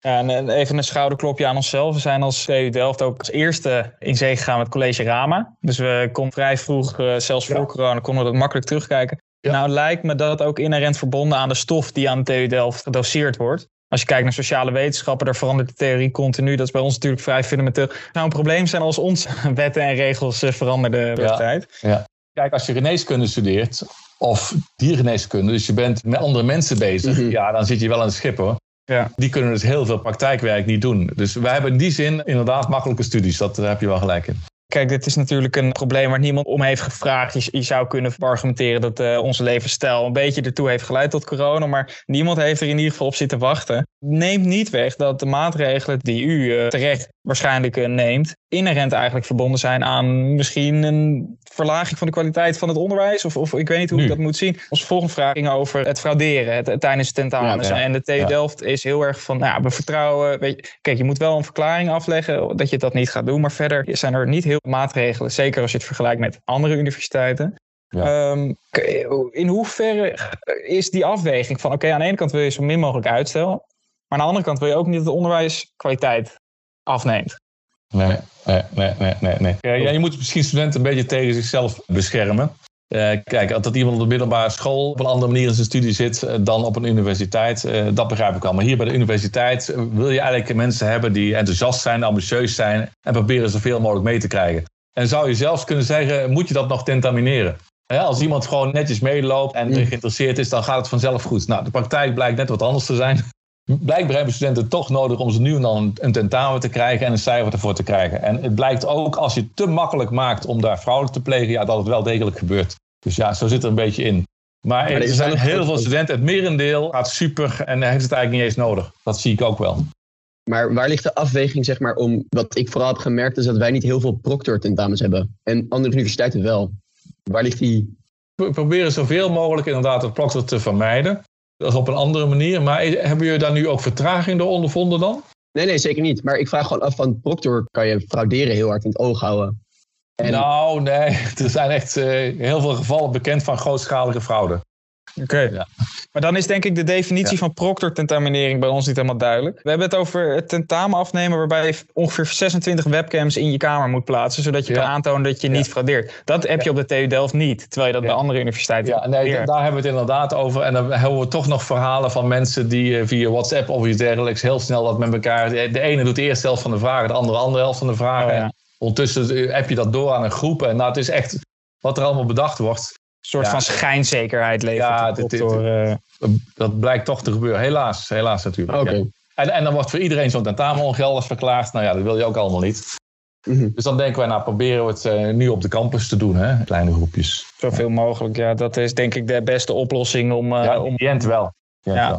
Ja, en even een schouderklopje aan onszelf. We zijn als TU Delft ook als eerste in zee gegaan met college Rama. Dus we konden vrij vroeg, eh, zelfs voor Ja. corona, konden we dat makkelijk terugkijken. Nou lijkt me dat ook inherent verbonden aan de stof die aan de TU Delft gedoseerd wordt. Als je kijkt naar sociale wetenschappen, daar verandert de theorie continu. Dat is bij ons natuurlijk vrij fundamenteel. Het zou een probleem zijn als onze wetten en regels eh, veranderden met de Ja. tijd. Kijk, als je geneeskunde studeert of diergeneeskunde, dus je bent met andere mensen bezig, Mhm. ja, dan zit je wel aan het schip hoor. Ja. Die kunnen dus heel veel praktijkwerk niet doen. Dus wij hebben in die zin inderdaad makkelijke studies. Dat daar heb je wel gelijk in. Kijk, dit is natuurlijk een probleem waar niemand om heeft gevraagd. Je, zou kunnen argumenteren dat eh, onze levensstijl een beetje ertoe heeft geleid tot corona. Maar niemand heeft er in ieder geval op zitten wachten. Neemt niet weg dat de maatregelen die u eh, terecht waarschijnlijk eh, neemt, inherent eigenlijk verbonden zijn aan misschien een verlaging van de kwaliteit van het onderwijs. Of, of ik weet niet hoe Nu. ik dat moet zien. Onze volgende vraag ging over het frauderen het, het tijdens tentamens. Ja, ja. En de TU Ja. Delft is heel erg van, nou, ja, we vertrouwen. Weet je, kijk, je moet wel een verklaring afleggen dat je dat niet gaat doen. Maar verder zijn er niet heel veel maatregelen. Zeker als je het vergelijkt met andere universiteiten. Ehm, in hoeverre is die afweging van, oké, aan de ene kant wil je zo min mogelijk uitstel. Maar aan de andere kant wil je ook niet dat de onderwijskwaliteit afneemt. Nee, nee, nee, nee, nee. nee. Eh, ja, je moet misschien studenten een beetje tegen zichzelf beschermen. Eh, kijk, dat iemand op de middelbare school op een andere manier in zijn studie zit eh, dan op een universiteit, eh, dat begrijp ik al. Maar hier bij de universiteit wil je eigenlijk mensen hebben die enthousiast zijn, ambitieus zijn en proberen zoveel mogelijk mee te krijgen. En zou je zelfs kunnen zeggen, moet je dat nog tentamineren? Hè, als iemand gewoon netjes meeloopt en Mm. geïnteresseerd is, dan gaat het vanzelf goed. Nou, de praktijk blijkt net wat anders te zijn. Blijkbaar hebben studenten toch nodig om ze nu en dan een- tentamen te krijgen en een cijfer ervoor te krijgen. En het blijkt ook als je het te makkelijk maakt om daar fraude te plegen, ja, dat het wel degelijk gebeurt. Dus ja, zo zit er een beetje in. Maar, er er zijn heel veel studenten, het merendeel gaat super en heeft het eigenlijk niet eens nodig. Dat zie ik ook wel. Maar waar ligt de afweging, zeg maar, om wat ik vooral heb gemerkt, is dat wij niet heel veel proctor-tentamens hebben. En andere universiteiten wel. Waar ligt die We proberen zoveel mogelijk inderdaad het Proctor te vermijden. Dat is op een andere manier. Maar hebben jullie daar nu ook vertraging door ondervonden dan? Nee, nee, zeker niet. Maar ik vraag gewoon af van Proctor kan je frauderen heel hard in het oog houden. En... Nou, nee. Er zijn echt uh, heel veel gevallen bekend van grootschalige fraude. Oké. Ja. Maar dan is denk ik de definitie van proctor-tentaminering bij ons niet helemaal duidelijk. We hebben het over het tentamen afnemen waarbij je ongeveer 26 webcams in je kamer moet plaatsen, zodat je kan aantonen dat je niet fraudeert. Dat heb je op de TU Delft niet, terwijl je dat bij andere universiteiten Ja, nee, daar hebben we het inderdaad over. En dan hebben we toch nog verhalen van mensen die eh, via WhatsApp of iets dergelijks heel snel dat met elkaar... De ene doet de eerste helft van de vragen, de andere de andere helft van de vragen. Oh, ondertussen heb je dat door aan een groep. En nou, het is echt wat er allemaal bedacht wordt soort van schijnzekerheid levert. Ja, dit, door, uh... dat blijkt toch te gebeuren. Helaas, helaas natuurlijk. Okay. En, en dan wordt voor iedereen zo'n tentamen ongeldig verklaard. Nou ja, dat wil je ook allemaal niet. Mhm. Dus dan denken wij, nou proberen we het uh, nu op de campus te doen, hè? kleine groepjes. Zoveel mogelijk, ja. Dat is denk ik de beste oplossing om... Uh, ja, om... in wel. Ja. ja.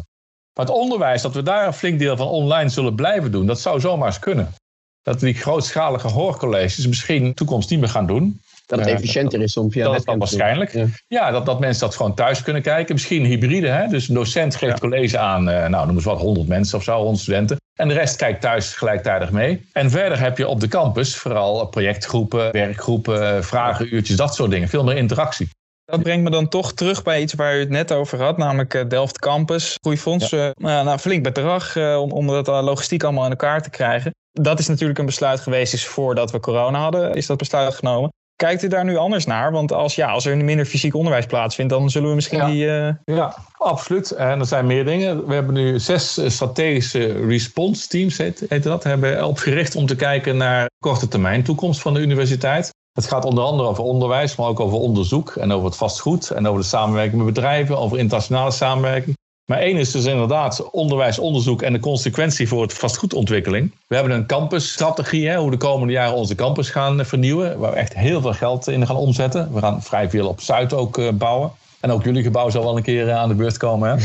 Maar het onderwijs, dat we daar een flink deel van online zullen blijven doen, dat zou zomaar eens kunnen. Dat we die grootschalige hoorcolleges misschien in de toekomst niet meer gaan doen. Dat het efficiënter is om via Dat kan waarschijnlijk. Ja. ja, dat, dat mensen dat gewoon thuis kunnen kijken. Misschien hybride, hè? dus een docent geeft college aan, uh, nou noem eens wat, 100 mensen of zo, 100 studenten. En de rest kijkt thuis gelijktijdig mee. En verder heb je op de campus vooral projectgroepen, werkgroepen, vragenuurtjes, dat soort dingen. Veel meer interactie. Dat brengt me dan toch terug bij iets waar u het net over had, namelijk eh, Delft Campus. Groeifonds, ja. uh, nou, flink bedrag uh, om, om dat logistiek allemaal in elkaar te krijgen. Dat is natuurlijk een besluit geweest is voordat we corona hadden, is dat besluit genomen. Kijkt u daar nu anders naar? Want als, ja, als er minder fysiek onderwijs plaatsvindt, dan zullen we misschien die... Uh... Ja, absoluut. En er zijn meer dingen. We hebben nu zes eh, strategische response teams, heet, heet dat, hebben opgericht om te kijken naar korte termijn toekomst van de universiteit. Het gaat onder andere over onderwijs, maar ook over onderzoek en over het vastgoed en over de samenwerking met bedrijven, over internationale samenwerking. Maar één is dus inderdaad onderwijs, onderzoek en de consequentie voor het vastgoedontwikkeling. We hebben een campusstrategie, hè, hoe de komende jaren onze campus gaan vernieuwen. Waar we echt heel veel geld in gaan omzetten. We gaan vrij veel op Zuid ook uh, bouwen. En ook jullie gebouw zal wel een keer uh, aan de beurt komen. Hè?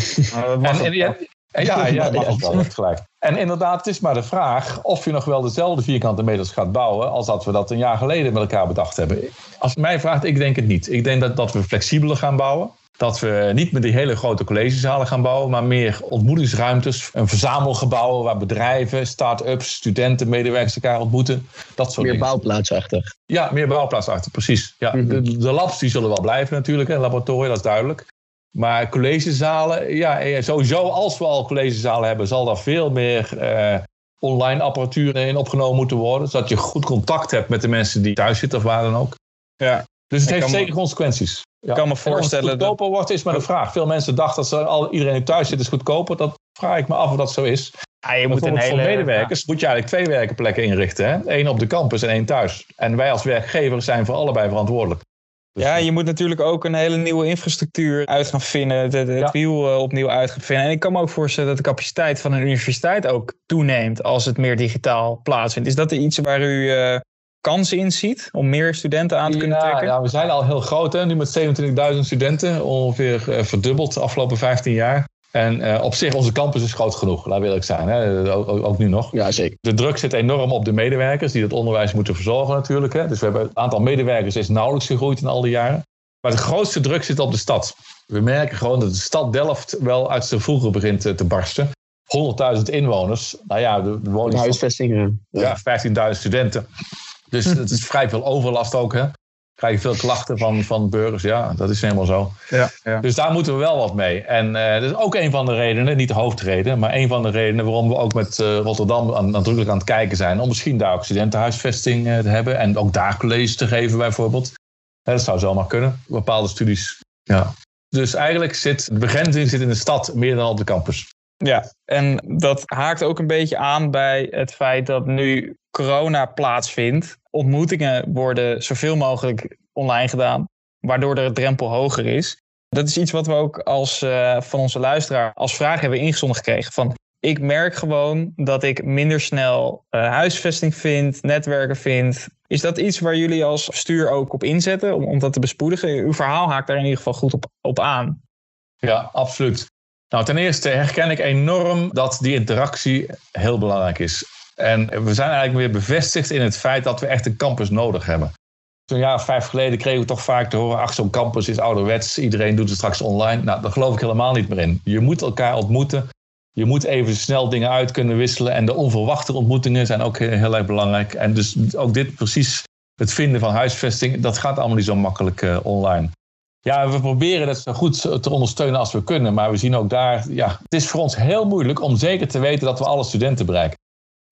En, ja, ja, ja, wel, gelijk. En inderdaad, het is maar de vraag of je nog wel dezelfde vierkante meters gaat bouwen als dat we dat een jaar geleden met elkaar bedacht hebben. Als je mij vraagt, ik denk het niet. Ik denk dat, dat we flexibeler gaan bouwen. Dat we niet met die hele grote collegezalen gaan bouwen, maar meer ontmoetingsruimtes. Een verzamelgebouw waar bedrijven, start-ups, studenten, medewerkers elkaar ontmoeten. Dat soort meer bouwplaatsachtig. Ja, meer bouwplaatsachtig, precies. Ja, mhm. de, de, labs die zullen wel blijven natuurlijk, hè, laboratoria, dat is duidelijk. Maar collegezalen, ja, eh, sowieso als we al collegezalen hebben, zal daar veel meer eh, online apparatuur in opgenomen moeten worden. Zodat je goed contact hebt met de mensen die thuis zitten of waar dan ook. Ja. Dus het heeft zeker consequenties. Ik kan me voorstellen. Het goedkoper wordt, is maar de vraag. Veel mensen dachten dat ze al, iedereen die thuis zit is goedkoper. Dat vraag ik me af of dat zo is. Ja, je moet een hele, voor medewerkers moet je eigenlijk twee werkenplekken inrichten. Hè? Eén op de campus en één thuis. En wij als werkgever zijn voor allebei verantwoordelijk. Dus ja, je moet natuurlijk ook een hele nieuwe infrastructuur uit gaan vinden. Het, het wiel eh, opnieuw uit gaan vinden. En ik kan me ook voorstellen dat de capaciteit van een universiteit ook toeneemt als het meer digitaal plaatsvindt. Is dat iets waar u uh, kansen in ziet om meer studenten aan te kunnen trekken? Ja, we zijn al heel groot, hè? nu met 27.000 studenten, ongeveer uh, verdubbeld de afgelopen 15 jaar. En uh, op zich, onze campus is groot genoeg, laat wil ik zijn. Hè? Ook, ook, nu nog. Ja, zeker. De druk zit enorm op de medewerkers die het onderwijs moeten verzorgen natuurlijk. Hè? Dus we hebben het aantal medewerkers is nauwelijks gegroeid in al die jaren. Maar de grootste druk zit op de stad. We merken gewoon dat de stad Delft wel uit zijn vroeger begint te, te barsten. 100.000 inwoners. Nou ja, de, de woning. Huisvestingen. Ja, 15.000 studenten. Dus het is vrij veel overlast ook. Hè? Krijg je veel klachten van, van burgers. Ja, dat is helemaal zo. Ja, ja. Dus daar moeten we wel wat mee. En uh, dat is ook een van de redenen, niet de hoofdreden, maar een van de redenen waarom we ook met uh, Rotterdam aan, nadrukkelijk aan het kijken zijn. Om misschien daar ook studentenhuisvesting uh, te hebben. En ook daar colleges te geven bijvoorbeeld. dat zou zomaar kunnen. Bepaalde studies. Ja. Dus eigenlijk zit de begrenzing zit in de stad meer dan op de campus. Ja, en dat haakt ook een beetje aan bij het feit dat nu corona plaatsvindt. Ontmoetingen worden zoveel mogelijk online gedaan, waardoor de drempel hoger is. Dat is iets wat we ook als, uh, van onze luisteraar als vraag hebben ingezonden gekregen. Van, ik merk gewoon dat ik minder snel uh, huisvesting vind, netwerken vind. Is dat iets waar jullie als stuur ook op inzetten om, om dat te bespoedigen? Uw verhaal haakt daar in ieder geval goed op, op aan. Ja, absoluut. Nou, ten eerste herken ik enorm dat die interactie heel belangrijk is. En we zijn eigenlijk weer bevestigd in het feit dat we echt een campus nodig hebben. Zo'n jaar of vijf geleden kregen we toch vaak te horen... ach, zo'n campus is ouderwets, iedereen doet het straks online. Nou, daar geloof ik helemaal niet meer in. Je moet elkaar ontmoeten. Je moet even snel dingen uit kunnen wisselen. En de onverwachte ontmoetingen zijn ook heel, erg belangrijk. En dus ook dit precies, het vinden van huisvesting... dat gaat allemaal niet zo makkelijk uh, online. Ja, we proberen dat zo goed te ondersteunen als we kunnen. Maar we zien ook daar, ja, het is voor ons heel moeilijk om zeker te weten dat we alle studenten bereiken.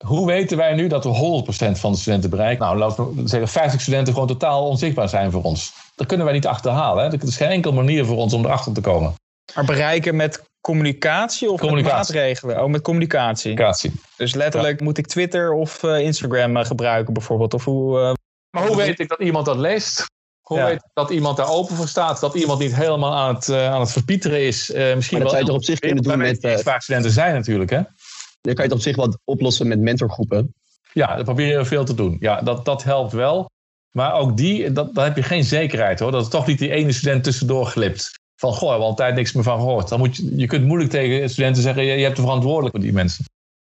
Hoe weten wij nu dat we 100% van de studenten bereiken? Nou, laten we zeggen 50 studenten gewoon totaal onzichtbaar zijn voor ons. Dat kunnen wij niet achterhalen. Hè? Er is geen enkele manier voor ons om erachter te komen. Maar bereiken met communicatie of communicatie. met maatregelen? Oh, met communicatie. communicatie. Dus letterlijk moet ik Twitter of uh, Instagram uh, gebruiken bijvoorbeeld? Of hoe, uh, maar hoe weet ik dat iemand dat leest? Hoe ja. weet dat iemand daar open voor staat? Dat iemand niet helemaal aan het, aan het verpieteren is? misschien maar dat wel, zou je toch op zich kunnen doen met... Waar studenten zijn natuurlijk, hè? Dan kan je het op zich wat oplossen met mentorgroepen. Ja, daar proberen we veel te doen. Ja, dat, dat helpt wel. Maar ook die, dat, daar heb je geen zekerheid hoor. Dat het toch niet die ene student tussendoor glipt. Van, goh, we hebben al een tijd niks meer van gehoord. Dan moet je, je kunt moeilijk tegen studenten zeggen, je, je hebt de verantwoordelijk voor die mensen.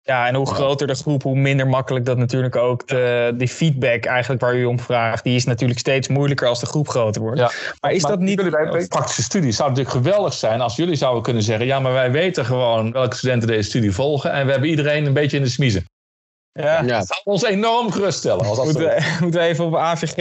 Ja, en hoe groter de groep, hoe minder makkelijk dat natuurlijk ook de, die feedback eigenlijk waar u om vraagt, die is natuurlijk steeds moeilijker als de groep groter wordt. Ja. Maar is maar dat niet... Bij praktische studies zou het natuurlijk geweldig zijn als jullie zouden kunnen zeggen, ja, maar wij weten gewoon welke studenten deze studie volgen en we hebben iedereen een beetje in de smiezen. Ja. ja. Dat zou ons enorm geruststellen. Als dat moeten, we, moeten we even op AVG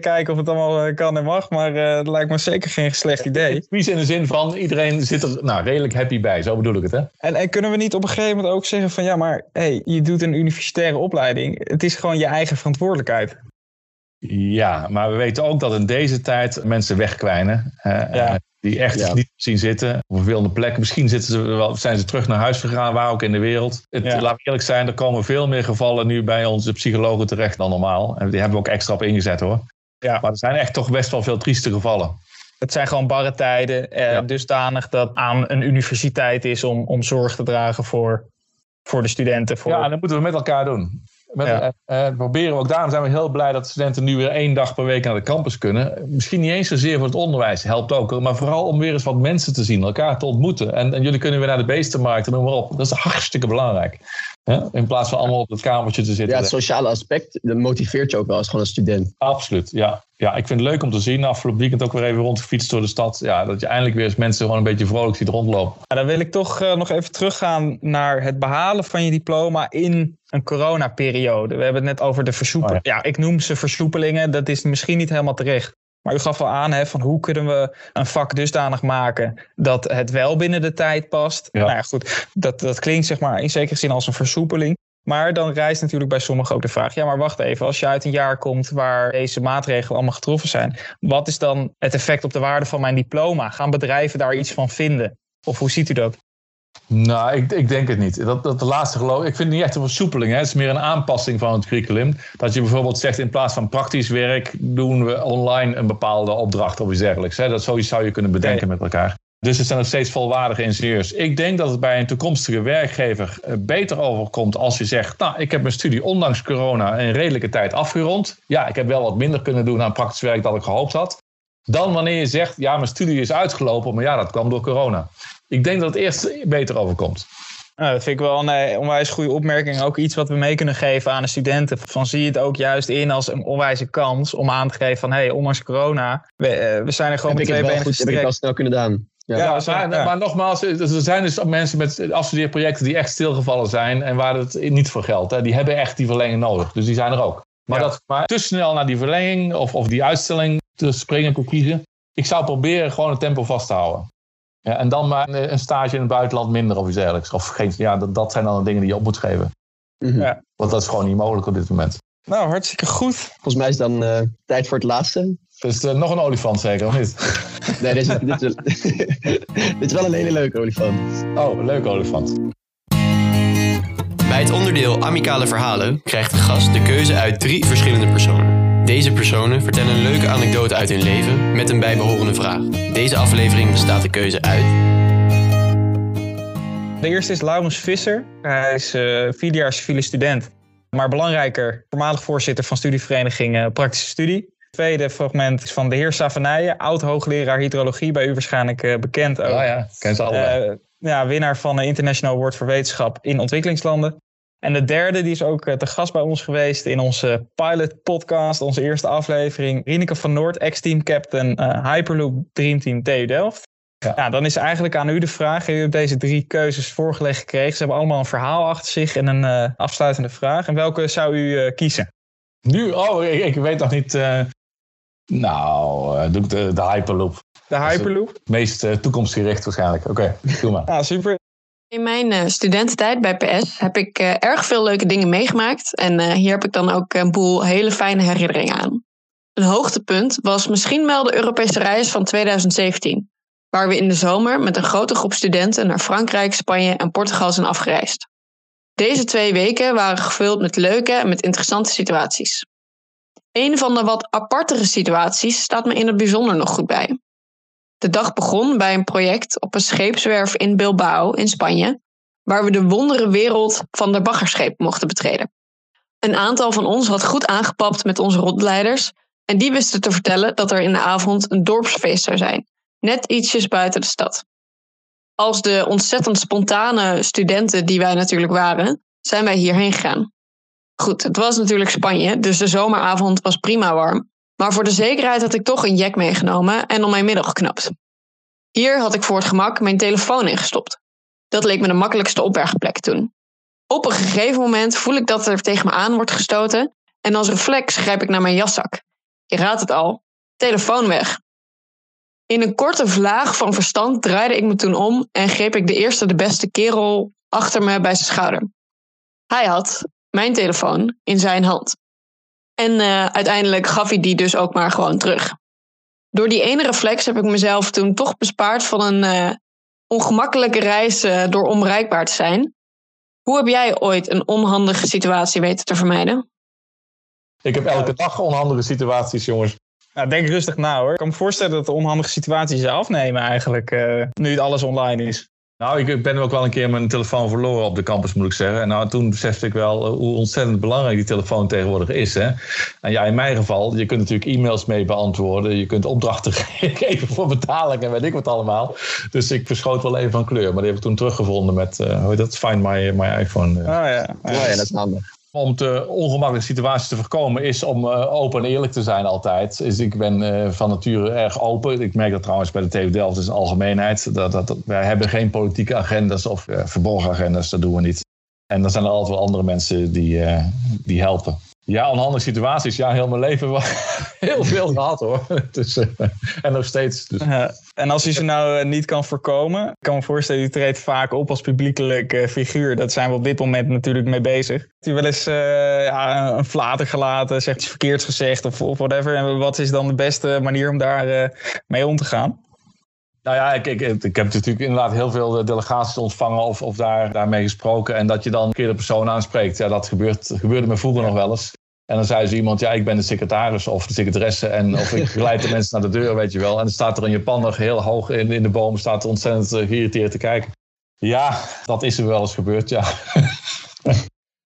kijken of het allemaal kan en mag. Maar uh, dat lijkt me zeker geen slecht idee. Smies in de zin van iedereen zit er nou, redelijk happy bij. Zo bedoel ik het. Hè? En, en kunnen we niet op een gegeven moment ook zeggen van... ja, maar hey, je doet een universitaire opleiding. Het is gewoon je eigen verantwoordelijkheid. Ja, maar we weten ook dat in deze tijd mensen wegkwijnen. Uh, ja. Die echt ja. niet zien zitten. Op verschillende plekken. Misschien zitten ze wel, zijn ze terug naar huis gegaan, waar ook in de wereld. Het, ja. Laat eerlijk zijn, er komen veel meer gevallen nu bij onze psychologen terecht dan normaal. En die hebben we ook extra op ingezet hoor. Ja. Maar er zijn echt toch best wel veel trieste gevallen. Het zijn gewoon barre tijden. Eh, ja. Dusdanig dat aan een universiteit is om, om zorg te dragen voor, voor de studenten. Voor... Ja, en dat moeten we met elkaar doen. Met, ja. uh, proberen we ook. Daarom zijn we heel blij dat studenten nu weer één dag per week naar de campus kunnen. Misschien niet eens zozeer voor het onderwijs, helpt ook. Maar vooral om weer eens wat mensen te zien, elkaar te ontmoeten. En, en jullie kunnen weer naar de beestenmarkt en noem maar op. Dat is hartstikke belangrijk. Hè? In plaats van allemaal op het kamertje te zitten. Ja, het sociale aspect dat motiveert je ook wel als gewoon een student. Absoluut, ja. Ja, ik vind het leuk om te zien. Afgelopen weekend ook weer even rondgefietst door de stad. Ja, dat je eindelijk weer eens mensen gewoon een beetje vrolijk ziet rondlopen. Ja, dan wil ik toch uh, nog even teruggaan naar het behalen van je diploma in een coronaperiode. We hebben het net over de versoepeling. Oh, ja. ja, ik noem ze versoepelingen. Dat is misschien niet helemaal terecht. Maar u gaf al aan hè, van hoe kunnen we een vak dusdanig maken dat het wel binnen de tijd past. Ja. Nou ja, goed, dat, dat klinkt zeg maar in zekere zin als een versoepeling. Maar dan rijst natuurlijk bij sommigen ook de vraag: ja, maar wacht even, als je uit een jaar komt waar deze maatregelen allemaal getroffen zijn, wat is dan het effect op de waarde van mijn diploma? Gaan bedrijven daar iets van vinden? Of hoe ziet u dat? Nou, ik, ik denk het niet. Dat, dat de laatste geloof ik vind het niet echt een versoepeling. Hè. Het is meer een aanpassing van het curriculum. Dat je bijvoorbeeld zegt in plaats van praktisch werk doen we online een bepaalde opdracht of iets dergelijks. Hè. Dat zoiets zou je kunnen bedenken met elkaar. Dus het zijn nog steeds volwaardige ingenieurs. Ik denk dat het bij een toekomstige werkgever beter overkomt als je zegt: Nou, ik heb mijn studie ondanks corona in redelijke tijd afgerond. Ja, ik heb wel wat minder kunnen doen aan praktisch werk dan ik gehoopt had. Dan wanneer je zegt: Ja, mijn studie is uitgelopen, maar ja, dat kwam door corona. Ik denk dat het eerst beter overkomt. Nou, dat vind ik wel een onwijs goede opmerking. Ook iets wat we mee kunnen geven aan de studenten. Van zie je het ook juist in als een onwijze kans om aan te geven van... hé, hey, ondanks corona, we, we zijn er gewoon heb met twee benen gestrekt. Heb ik wel snel kunnen doen. Ja, ja, maar, ja, maar, nogmaals, er zijn dus mensen met afstudeerprojecten die echt stilgevallen zijn en waar het niet voor geldt. Hè. Die hebben echt die verlenging nodig, dus die zijn er ook. Maar, dat, maar te snel naar die verlenging of, of die uitstelling te springen te kiezen. Ik zou proberen gewoon het tempo vast te houden. Ja, en dan maar een stage in het buitenland minder of iets dergelijks. Of geen, ja, dat, dat zijn dan de dingen die je op moet geven. Mm -hmm. ja. Want dat is gewoon niet mogelijk op dit moment. Nou, hartstikke goed. Volgens mij is dan uh, tijd voor het laatste. Dus uh, nog een olifant zeker, of niet? nee, dit is, dit, is, dit is wel een hele leuke olifant. Oh, een leuke olifant. Bij het onderdeel Amicale Verhalen krijgt de gast de keuze uit drie verschillende personen. Deze personen vertellen een leuke anekdote uit hun leven met een bijbehorende vraag. Deze aflevering bestaat de keuze uit. De eerste is Laurens Visser. Hij is uh, vierdejaars civiele student. Maar belangrijker, voormalig voorzitter van studievereniging uh, Praktische Studie. Het tweede fragment is van de heer Savanijen, oud-hoogleraar hydrologie, bij u waarschijnlijk uh, bekend ook. Oh ja, ken ze allebei. ja, winnaar van de International Award voor Wetenschap in ontwikkelingslanden. En de derde, die is ook te gast bij ons geweest in onze pilot podcast, onze eerste aflevering. Rineke van Noord, ex-team captain Hyperloop Dream Team TU Delft. Ja. Nou, dan is eigenlijk aan u de vraag. U hebt deze drie keuzes voorgelegd gekregen. Ze hebben allemaal een verhaal achter zich en een afsluitende vraag. En welke zou u kiezen? Nu? Oh, ik, ik weet nog niet. Nou, doe ik de, de Hyperloop. De Hyperloop? Het meest toekomstgericht waarschijnlijk. Oké, doe maar. ah, super. In mijn uh, studententijd bij PS heb ik uh, erg veel leuke dingen meegemaakt. En hier heb ik dan ook een boel hele fijne herinneringen aan. Een hoogtepunt was misschien wel de Europese reis van 2017. Waar we in de zomer met een grote groep studenten naar Frankrijk, Spanje en Portugal zijn afgereisd. Deze twee weken waren gevuld met leuke en met interessante situaties. Een van de wat apartere situaties staat me in het bijzonder nog goed bij. De dag begon bij een project op een scheepswerf in Bilbao in Spanje, waar we de wondere wereld van de baggerscheep mochten betreden. Een aantal van ons had goed aangepapt met onze rondleiders en die wisten te vertellen dat er in de avond een dorpsfeest zou zijn, net ietsjes buiten de stad. Als de ontzettend spontane studenten die wij natuurlijk waren, zijn wij hierheen gegaan. Goed, het was natuurlijk Spanje, dus de zomeravond was prima warm. Maar voor de zekerheid had ik toch een jack meegenomen en om mijn middel geknapt. Hier had ik voor het gemak mijn telefoon ingestopt. Dat leek me de makkelijkste opbergplek toen. Op een gegeven moment voel ik dat er tegen me aan wordt gestoten en als reflex grijp ik naar mijn jaszak. Je raadt het al, telefoon weg. In een korte vlaag van verstand draaide ik me toen om en greep ik de eerste de beste kerel achter me bij zijn schouder. Hij had mijn telefoon in zijn hand. En uh, uiteindelijk gaf hij die dus ook maar gewoon terug. Door die ene reflex heb ik mezelf toen toch bespaard van een uh, ongemakkelijke reis uh, door onbereikbaar te zijn. Hoe heb jij ooit een onhandige situatie weten te vermijden? Ik heb elke dag onhandige situaties, jongens. Nou, denk rustig na hoor. Ik kan me voorstellen dat de onhandige situaties afnemen eigenlijk, nu het alles online is. Nou, ik ben ook wel een keer mijn telefoon verloren op de campus, moet ik zeggen. En nou, toen besefte ik wel eh, hoe ontzettend belangrijk die telefoon tegenwoordig is. Hè? En ja, in mijn geval, je kunt natuurlijk e-mails mee beantwoorden. Je kunt opdrachten geven voor betaling en weet ik wat allemaal. Dus ik verschoot wel even van kleur. Maar die heb ik toen teruggevonden met, uh, hoe heet dat? Find my, my iPhone. Oh ja. Oh, ja, dat is handig om de ongemakkelijke situaties te voorkomen, is om uh, open en eerlijk te zijn altijd. Dus ik ben uh, van nature erg open. Ik merk dat trouwens bij de TU Delft is een algemeenheid. Dat, dat, wij hebben geen politieke agendas of uh, verborgen agendas, dat doen we niet. En dan zijn er altijd wel andere mensen die, die helpen. Ja, onhandige situaties. Ja, heel mijn leven heel veel gehad hoor. Dus, uh, en nog steeds. Dus. en als je ze nou uh, niet kan voorkomen, ik kan me voorstellen, u treedt vaak op als publiekelijk uh, figuur. Dat zijn we op dit moment natuurlijk mee bezig. Heeft u wel eens ja, een flater gelaten, zegt iets verkeerds gezegd of, of whatever. En wat is dan de beste manier om daar mee om te gaan? Nou ja, ik, ik, ik heb natuurlijk inderdaad heel veel delegaties ontvangen of, of daar, daarmee gesproken. En dat je dan een keer de persoon aanspreekt. Ja, dat gebeurt, gebeurde me vroeger nog wel eens. En dan zei ze iemand, ja, ik ben de secretaris of de secretaresse. En of ik begeleid de mensen naar de deur, weet je wel. En dan staat er een Japaner heel hoog in, in de boom, staat er ontzettend uh, geïrriteerd te kijken. Ja, dat is er wel eens gebeurd, ja.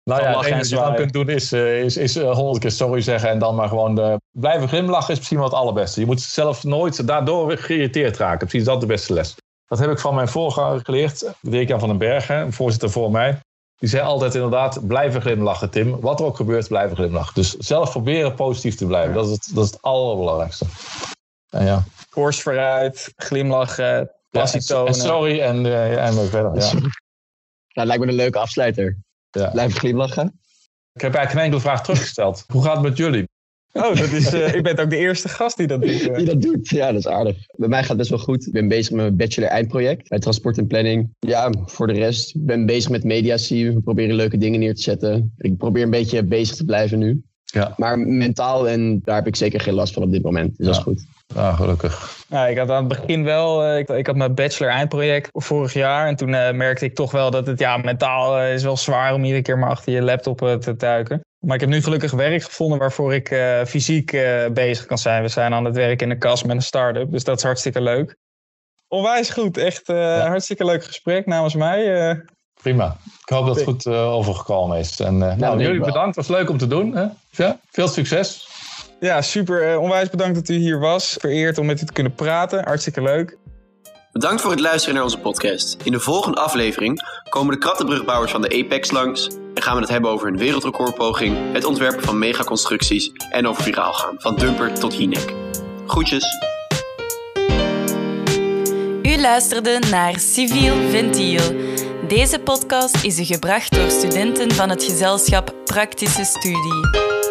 nou ja, het enige wat je dan kunt doen is, uh, is, is uh, honderd keer sorry zeggen en dan maar gewoon blijven glimlachen is misschien wel het allerbeste. Je moet zelf nooit daardoor geïrriteerd raken. Precies dat de beste les. Dat heb ik van mijn voorganger geleerd, de Dirk-Jan van den Bergen, voorzitter voor mij. Die zei altijd inderdaad, blijven glimlachen Tim. Wat er ook gebeurt, blijven glimlachen. Dus zelf proberen positief te blijven. Dat is het, dat is het allerbelangrijkste. En ja. Koers vooruit, glimlachen, passie ja, tonen. En sorry en, uh, en verder. Ja. Nou, lijkt me een leuke afsluiter. Ja. Blijven glimlachen. Ik heb eigenlijk geen enkele vraag teruggesteld. Hoe gaat het met jullie? Oh, dat is, uh, ik ben ook de eerste gast die dat doet. Uh. Die dat doet, ja, dat is aardig. Bij mij gaat het best wel goed. Ik ben bezig met mijn bachelor-eindproject bij transport en planning. Ja, voor de rest, ik ben bezig met mediatie. We proberen leuke dingen neer te zetten. Ik probeer een beetje bezig te blijven nu. Ja. Maar mentaal, en daar heb ik zeker geen last van op dit moment. Dus ja. dat is goed. Ah, gelukkig. Ja, ik had aan het begin wel, uh, ik, ik, had mijn bachelor eindproject vorig jaar. En toen uh, merkte ik toch wel dat het ja, mentaal uh, is wel zwaar om iedere keer maar achter je laptop te duiken. Maar ik heb nu gelukkig werk gevonden waarvoor ik uh, fysiek uh, bezig kan zijn. We zijn aan het werk in een kas met een start-up, dus dat is hartstikke leuk. Onwijs goed, echt uh, ja. hartstikke leuk gesprek namens mij. Prima, ik hoop dat het goed overgekomen is. En, nou, nou jullie bedankt, het was leuk om te doen. Hè? Ja, veel succes. Ja, super. onwijs bedankt dat u hier was. Vereerd om met u te kunnen praten, hartstikke leuk. Bedankt voor het luisteren naar onze podcast. In de volgende aflevering komen de krattenbrugbouwers van de Apex langs en gaan we het hebben over een wereldrecordpoging, het ontwerpen van megaconstructies en over viraal gaan, van dumper tot hinek. Groetjes! U luisterde naar Civiel Ventiel. Deze podcast is gebracht door studenten van het gezelschap Praktische Studie.